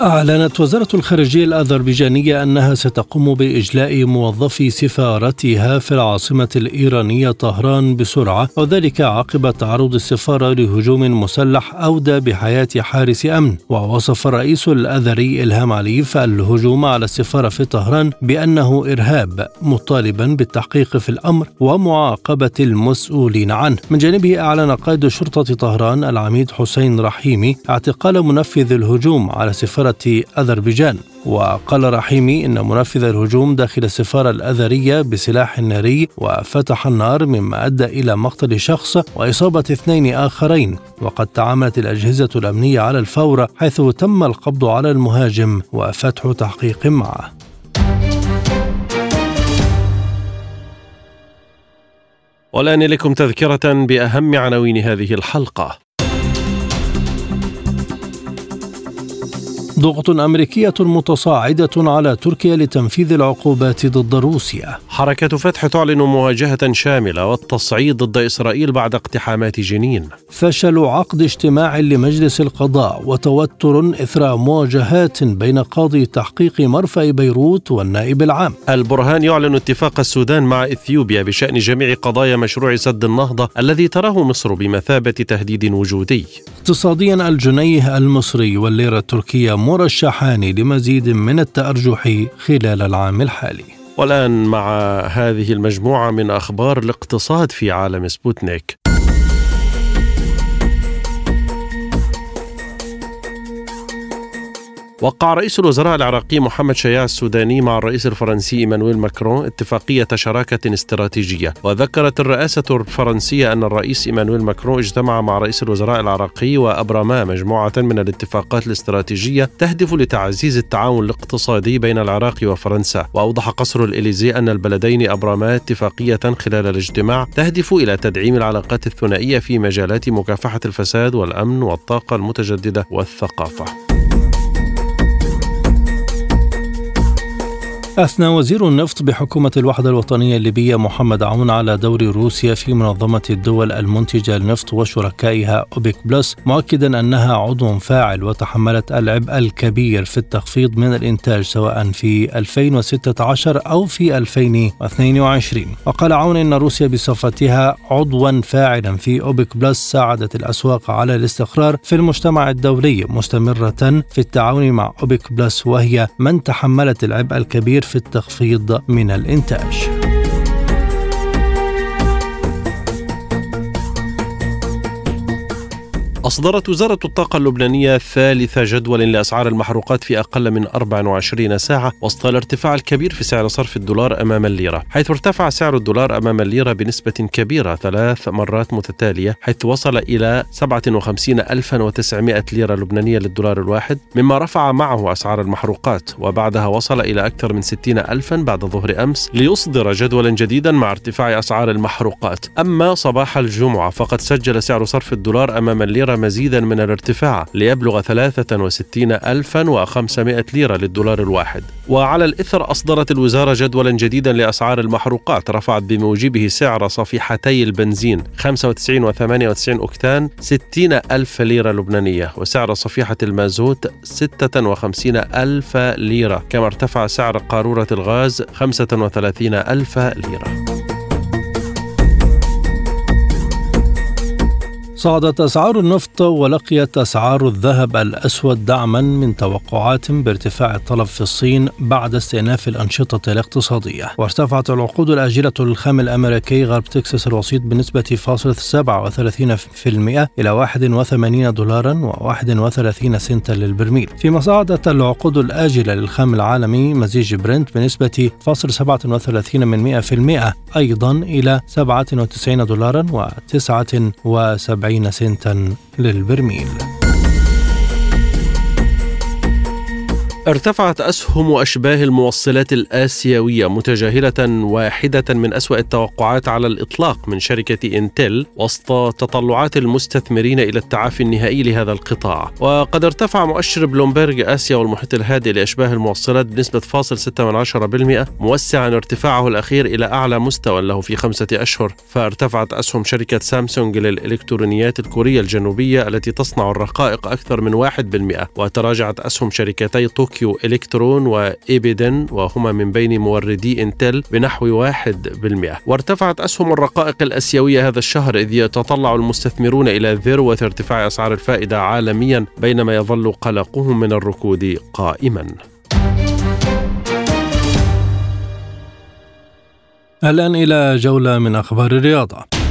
أعلنت وزارة الخارجية الأذربيجانية أنها ستقوم بإجلاء موظفي سفارتها في العاصمة الإيرانية طهران بسرعة وذلك عقب تعرض السفارة لهجوم مسلح أودى بحياة حارس أمن. ووصف الرئيس الأذري إلهام عليف الهجوم على السفارة في طهران بأنه إرهاب مطالبا بالتحقيق في الأمر ومعاقبة المسؤولين عنه. من جانبه أعلن قائد شرطة طهران العميد حسين رحيمي اعتقال منفذ الهجوم على سفارة أذربيجان. وقال رحيمي إن منفذ الهجوم داخل السفارة الأذرية بسلاح ناري وفتح النار مما أدى إلى مقتل شخص وإصابة اثنين آخرين. وقد تعاملت الأجهزة الأمنية على الفور حيث تم القبض على المهاجم وفتح تحقيق معه. والآن لكم تذكرة بأهم عناوين هذه الحلقة. ضغط أمريكية متصاعدة على تركيا لتنفيذ العقوبات ضد روسيا. حركة فتح تعلن مواجهة شاملة والتصعيد ضد إسرائيل بعد اقتحامات جنين. فشل عقد اجتماع لمجلس القضاء وتوتر إثر مواجهات بين قاضي تحقيق مرفأ بيروت والنائب العام. البرهان يعلن اتفاق السودان مع إثيوبيا بشأن جميع قضايا مشروع سد النهضة الذي تراه مصر بمثابة تهديد وجودي. اقتصاديا الجنيه المصري والليرة التركية مرشحان لمزيد من التأرجح خلال العام الحالي. والآن مع هذه المجموعة من أخبار الاقتصاد في عالم سبوتنيك. وقع رئيس الوزراء العراقي محمد شياع السوداني مع الرئيس الفرنسي إيمانويل ماكرون اتفاقية شراكة استراتيجية. وذكرت الرئاسة الفرنسية أن الرئيس إيمانويل ماكرون اجتمع مع رئيس الوزراء العراقي وابرما مجموعة من الاتفاقات الاستراتيجية تهدف لتعزيز التعاون الاقتصادي بين العراق وفرنسا. وأوضح قصر الإليزيه أن البلدين ابرما اتفاقية خلال الاجتماع تهدف إلى تدعيم العلاقات الثنائية في مجالات مكافحة الفساد والأمن والطاقة المتجددة والثقافة. أثنى وزير النفط بحكومة الوحدة الوطنية الليبية محمد عون على دور روسيا في منظمة الدول المنتجة للنفط وشركائها أوبك بلس مؤكدا أنها عضو فاعل وتحملت العبء الكبير في التخفيض من الإنتاج سواء في 2016 أو في 2022 وقال عون أن روسيا بصفتها عضوا فاعلا في أوبك بلس ساعدت الأسواق على الاستقرار في المجتمع الدولي مستمرة في التعاون مع أوبك بلس وهي من تحملت العبء الكبير في التخفيض من الإنتاج. أصدرت وزارة الطاقة اللبنانية ثالث جدول لأسعار المحروقات في أقل من 24 ساعة وسط الارتفاع الكبير في سعر صرف الدولار أمام الليرة حيث ارتفع سعر الدولار أمام الليرة بنسبة كبيرة ثلاث مرات متتالية حيث وصل إلى 57900 ليرة لبنانية للدولار الواحد مما رفع معه أسعار المحروقات وبعدها وصل إلى أكثر من 60 ألفا بعد ظهر أمس ليصدر جدولا جديدا مع ارتفاع أسعار المحروقات. أما صباح الجمعة فقد سجل سعر صرف الدولار أمام الليرة مزيدا من الارتفاع ليبلغ 63500 ليرة للدولار الواحد. وعلى الإثر أصدرت الوزارة جدولا جديدا لأسعار المحروقات رفعت بموجبه سعر صفيحتي البنزين 95 و 98 أكتان 60 ألف ليرة لبنانية وسعر صفيحة المازوت 56 ألف ليرة كما ارتفع سعر قارورة الغاز 35 ألف ليرة. صعدت أسعار النفط ولقيت أسعار الذهب الأسود دعما من توقعات بارتفاع الطلب في الصين بعد استئناف الأنشطة الاقتصادية. وارتفعت العقود الآجلة للخام الأمريكي غرب تكساس الوسيط بنسبة فاصل 37% إلى 81 دولارا و31 سنتا للبرميل. فيما صعدت العقود الآجلة للخام العالمي مزيج برنت بنسبة فاصل 37 من 100% أيضا إلى 97 دولارا و79 40 سنتا للبرميل؟ ارتفعت أسهم أشباه الموصلات الآسيوية متجاهلة واحدة من أسوأ التوقعات على الإطلاق من شركة إنتل وسط تطلعات المستثمرين إلى التعافي النهائي لهذا القطاع. وقد ارتفع مؤشر بلومبرج آسيا والمحيط الهادئ لأشباه الموصلات بنسبة فاصل 6 موسعا ارتفاعه الأخير إلى أعلى مستوى له في خمسة أشهر. فارتفعت أسهم شركة سامسونج للإلكترونيات الكورية الجنوبية التي تصنع الرقائق أكثر من 1% وتراجعت أسهم شركتي طوكيو طوكيو إلكترون وإيبيدن وهما من بين موردي إنتل بنحو 1% وارتفعت أسهم الرقائق الأسيوية هذا الشهر إذ يتطلع المستثمرون إلى ذروة ارتفاع أسعار الفائدة عالميا بينما يظل قلقهم من الركود قائما. الآن إلى جولة من أخبار الرياضة.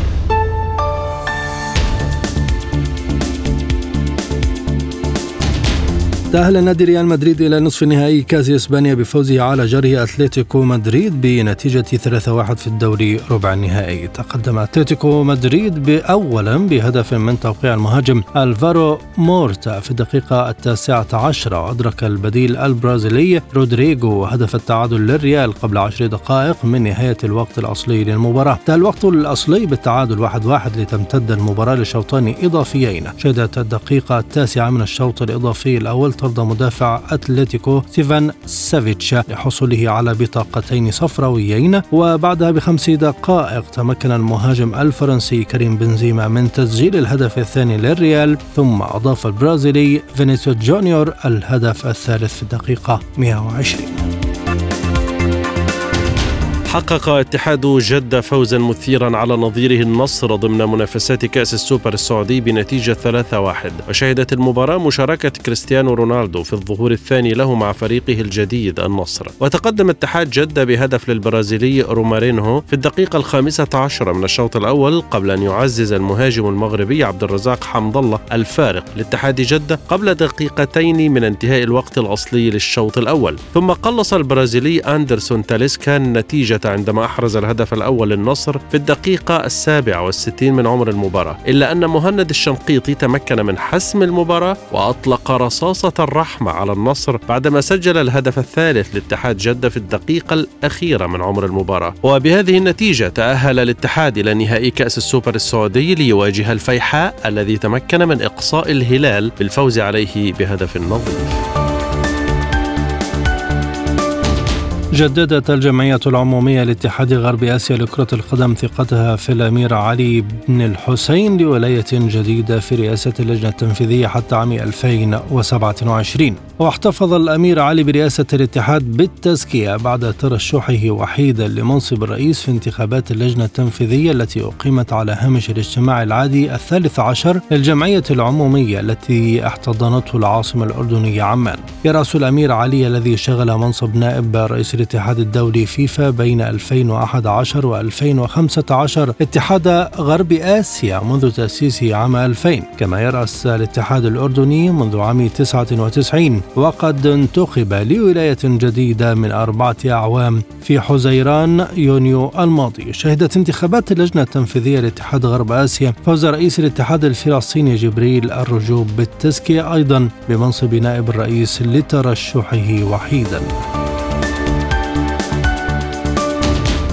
تأهل نادي ريال مدريد إلى نصف نهائي كأس إسبانيا بفوزه على جاره أتلتيكو مدريد بنتيجة 3-1 في الدوري ربع النهائي. تقدم أتلتيكو مدريد أولا بهدف من توقيع المهاجم ألفارو مورتا في الدقيقة التاسعة عشرة. وأدرك البديل البرازيلي رودريغو هدف التعادل للريال قبل عشر دقائق من نهاية الوقت الأصلي للمباراة. انتهى الوقت الأصلي بالتعادل واحد واحد لتمتد المباراة لشوطين إضافيين. شهدت الدقيقة التاسعة من الشوط الإضافي الأول طرد مدافع أتلتيكو ستيفان سافيتش لحصوله على بطاقتين صفراويين. وبعدها بخمس دقائق تمكن المهاجم الفرنسي كريم بنزيما من تسجيل الهدف الثاني للريال ثم أضاف البرازيلي فينيسيوس جونيور الهدف الثالث في الدقيقة 120 حقق اتحاد جدة فوزا مثيرا على نظيره النصر ضمن منافسات كأس السوبر السعودي بنتيجة 3-1 وشهدت المباراة مشاركة كريستيانو رونالدو في الظهور الثاني له مع فريقه الجديد النصر. وتقدم اتحاد جدة بهدف للبرازيلي رومارينهو في الدقيقة الخامسة عشرة من الشوط الأول قبل أن يعزز المهاجم المغربي عبد الرزاق حمد الله الفارق لاتحاد جدة قبل دقيقتين من انتهاء الوقت الأصلي للشوط الأول. ثم قلص البرازيلي أندرسون تاليسكا النتيجة عندما أحرز الهدف الأول للنصر في الدقيقة السابعة والستين من عمر المباراة إلا أن مهند الشنقيطي تمكن من حسم المباراة وأطلق رصاصة الرحمة على النصر بعدما سجل الهدف الثالث لاتحاد جدة في الدقيقة الأخيرة من عمر المباراة. وبهذه النتيجة تأهل الاتحاد إلى نهائي كأس السوبر السعودي ليواجه الفيحاء الذي تمكن من إقصاء الهلال بالفوز عليه بهدف نظيف. جددت الجمعية العمومية لاتحاد غرب آسيا لكرة القدم ثقتها في الأمير علي بن الحسين لولاية جديدة في رئاسة اللجنة التنفيذية حتى عام 2027 واحتفظ الأمير علي برئاسة الاتحاد بالتزكية بعد ترشحه وحيدا لمنصب الرئيس في انتخابات اللجنة التنفيذية التي أقيمت على هامش الاجتماع العادي الثالث عشر للجمعية العمومية التي احتضنته العاصمة الأردنية عمان. يرأس الأمير علي الذي شغل منصب نائب رئيس الاتحاد الدولي فيفا بين 2011 و 2015 اتحاد غرب آسيا منذ تأسيسه عام 2000 كما يرأس الاتحاد الأردني منذ عام 99 وقد انتخب لولاية جديدة من أربعة أعوام في حزيران يونيو الماضي. شهدت انتخابات اللجنة التنفيذية لاتحاد غرب آسيا فوز رئيس الاتحاد الفلسطيني جبريل الرجوب بالتزكية أيضا بمنصب نائب الرئيس لترشحه وحيدا.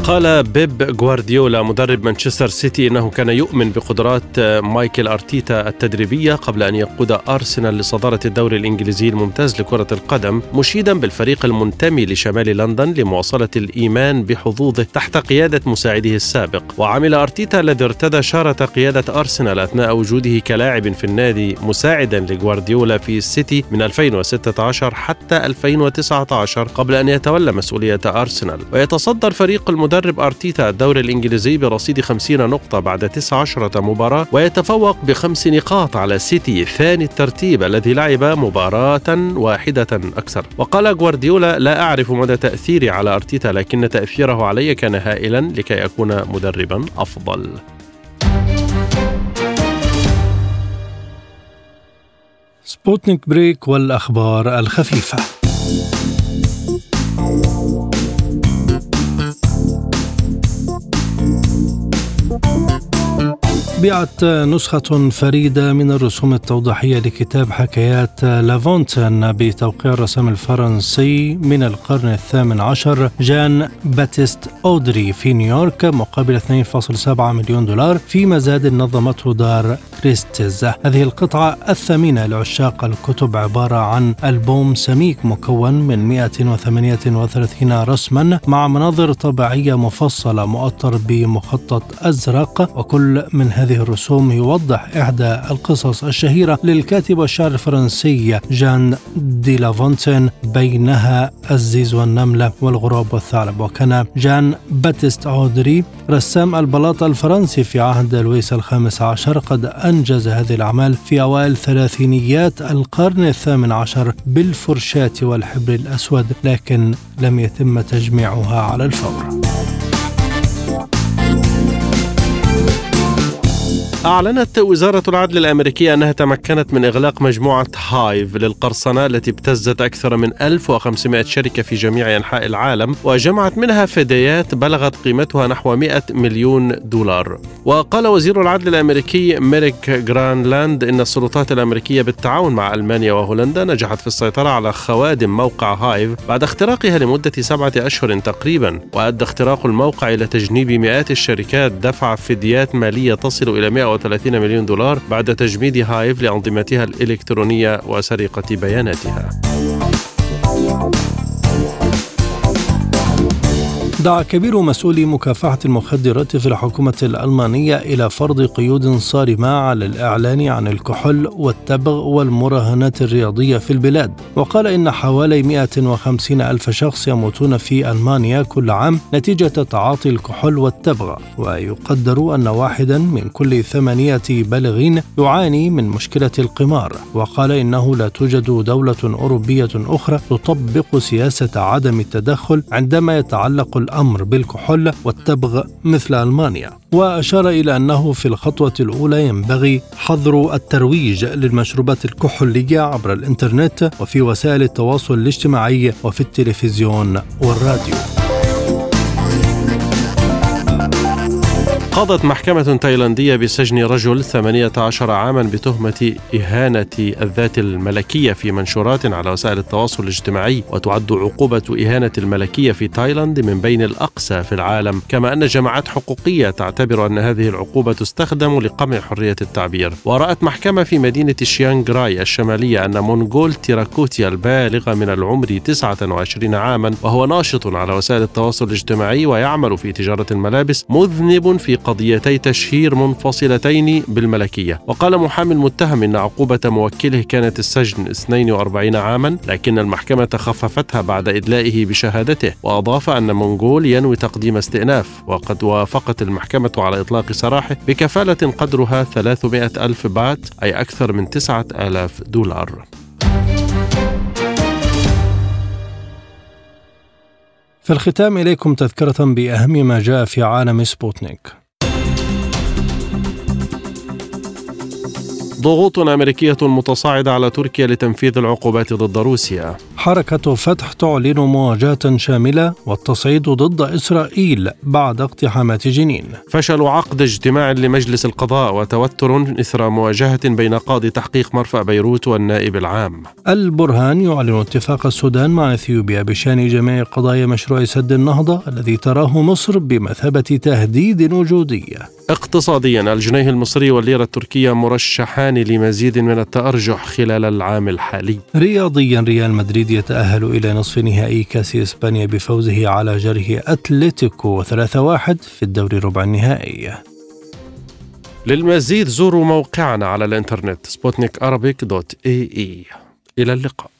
قال بيب غوارديولا مدرب مانشستر سيتي إنه كان يؤمن بقدرات مايكل أرتيتا التدريبية قبل أن يقود أرسنال لصدارة الدوري الإنجليزي الممتاز لكرة القدم مشيدا بالفريق المنتمي لشمال لندن لمواصلة الإيمان بحظوظه تحت قيادة مساعده السابق. وعمل أرتيتا الذي ارتدى شارة قيادة أرسنال أثناء وجوده كلاعب في النادي مساعدا لغوارديولا في السيتي من 2016 حتى 2019 قبل أن يتولى مسؤولية أرسنال. ويتصدر الفريق المدرب يدرب أرتيتا الدوري الإنجليزي برصيد 50 نقطة بعد 19 مباراة ويتفوق بخمس نقاط على سيتي ثاني الترتيب الذي لعب مباراة واحدة أكثر. وقال غوارديولا لا أعرف مدى تأثيري على أرتيتا لكن تأثيره علي كان هائلا لكي أكون مدربا أفضل. سبوتنيك بريك والأخبار الخفيفة. طبعت نسخة فريدة من الرسوم التوضيحية لكتاب حكايات لافونتين بتوقيع الرسام الفرنسي من القرن الثامن عشر جان باتيست أودري في نيويورك مقابل 2.7 مليون دولار في مزاد نظمته دار كريستيز هذه القطعة الثمينة لعشاق الكتب عبارة عن ألبوم سميك مكون من 138 رسما مع مناظر طبيعية مفصلة مؤطر بمخطط أزرق وكل من هذه الرسوم يوضح إحدى القصص الشهيرة للكاتب والشاعر الفرنسي جان دي لافونتين بينها الزيز والنملة والغراب والثعلب. وكان جان باتيست أودري رسام البلاط الفرنسي في عهد لويس الخامس عشر قد أنجز هذه الأعمال في أوائل ثلاثينيات القرن الثامن عشر بالفرشاة والحبر الأسود لكن لم يتم تجميعها على الفور. أعلنت وزارة العدل الأمريكية أنها تمكنت من إغلاق مجموعة هايف للقرصنة التي ابتزت أكثر من 1500 شركة في جميع أنحاء العالم وجمعت منها فديات بلغت قيمتها نحو 100 مليون دولار. وقال وزير العدل الأمريكي ميريك جارلاند إن السلطات الأمريكية بالتعاون مع ألمانيا وهولندا نجحت في السيطرة على خوادم موقع هايف بعد اختراقها لمدة سبعة أشهر تقريبا وأدى اختراق الموقع إلى تجنيب مئات الشركات دفع فديات مالية تصل إلى 100 130 مليون دولار بعد تجميد هايف لأنظمتها الإلكترونية وسرقة بياناتها. دعا كبير مسؤولي مكافحة المخدرات في الحكومة الألمانية إلى فرض قيود صارمة على الإعلان عن الكحول والتبغ والمراهنات الرياضية في البلاد. وقال إن حوالي 150 ألف شخص يموتون في ألمانيا كل عام نتيجة تعاطي الكحول والتبغ. ويقدر أن واحدا من كل ثمانية بالغين يعاني من مشكلة القمار. وقال إنه لا توجد دولة أوروبية أخرى تطبق سياسة عدم التدخل عندما يتعلق الأمر بالكحول والتبغ مثل ألمانيا. وأشار إلى أنه في الخطوة الأولى ينبغي حظر الترويج للمشروبات الكحولية عبر الإنترنت وفي وسائل التواصل الاجتماعي وفي التلفزيون والراديو. قضت محكمة تايلاندية بسجن رجل 18 عاما بتهمة إهانة الذات الملكية في منشورات على وسائل التواصل الاجتماعي وتعد عقوبة إهانة الملكية في تايلاند من بين الأقسى في العالم. كما أن جماعات حقوقية تعتبر أن هذه العقوبة تستخدم لقمع حرية التعبير. ورأت محكمة في مدينة شيانغراي الشمالية أن مونغول تيراكوتيا البالغ من العمر 29 عاما وهو ناشط على وسائل التواصل الاجتماعي ويعمل في تجارة الملابس مذنب في قضيتي تشهير منفصلتين بالملكية. وقال محامي المتهم إن عقوبة موكله كانت السجن 42 عاما لكن المحكمة خففتها بعد إدلائه بشهادته وأضاف أن منغول ينوي تقديم استئناف. وقد وافقت المحكمة على إطلاق سراحه بكفالة قدرها 300 ألف بات أي أكثر من 9000 دولار. في الختام إليكم تذكرة بأهم ما جاء في عالم سبوتنيك. ضغوط أمريكية متصاعدة على تركيا لتنفيذ العقوبات ضد روسيا. حركة فتح تعلن مواجهة شاملة والتصعيد ضد إسرائيل بعد اقتحامات جنين. فشل عقد اجتماع لمجلس القضاء وتوتر إثر مواجهة بين قاضي تحقيق مرفأ بيروت والنائب العام. البرهان يعلن اتفاق السودان مع إثيوبيا بشأن جميع قضايا مشروع سد النهضة الذي تراه مصر بمثابة تهديد وجودي. اقتصاديا الجنيه المصري والليرة التركية مرشحان لمزيد من التأرجح خلال العام الحالي. رياضيا ريال مدريد يتأهل إلى نصف نهائي كأس إسبانيا بفوزه على جاره أتلتيكو 3-1 في الدوري ربع النهائي. للمزيد زوروا موقعنا على الإنترنت سبوتنيك dot ae. إلى اللقاء.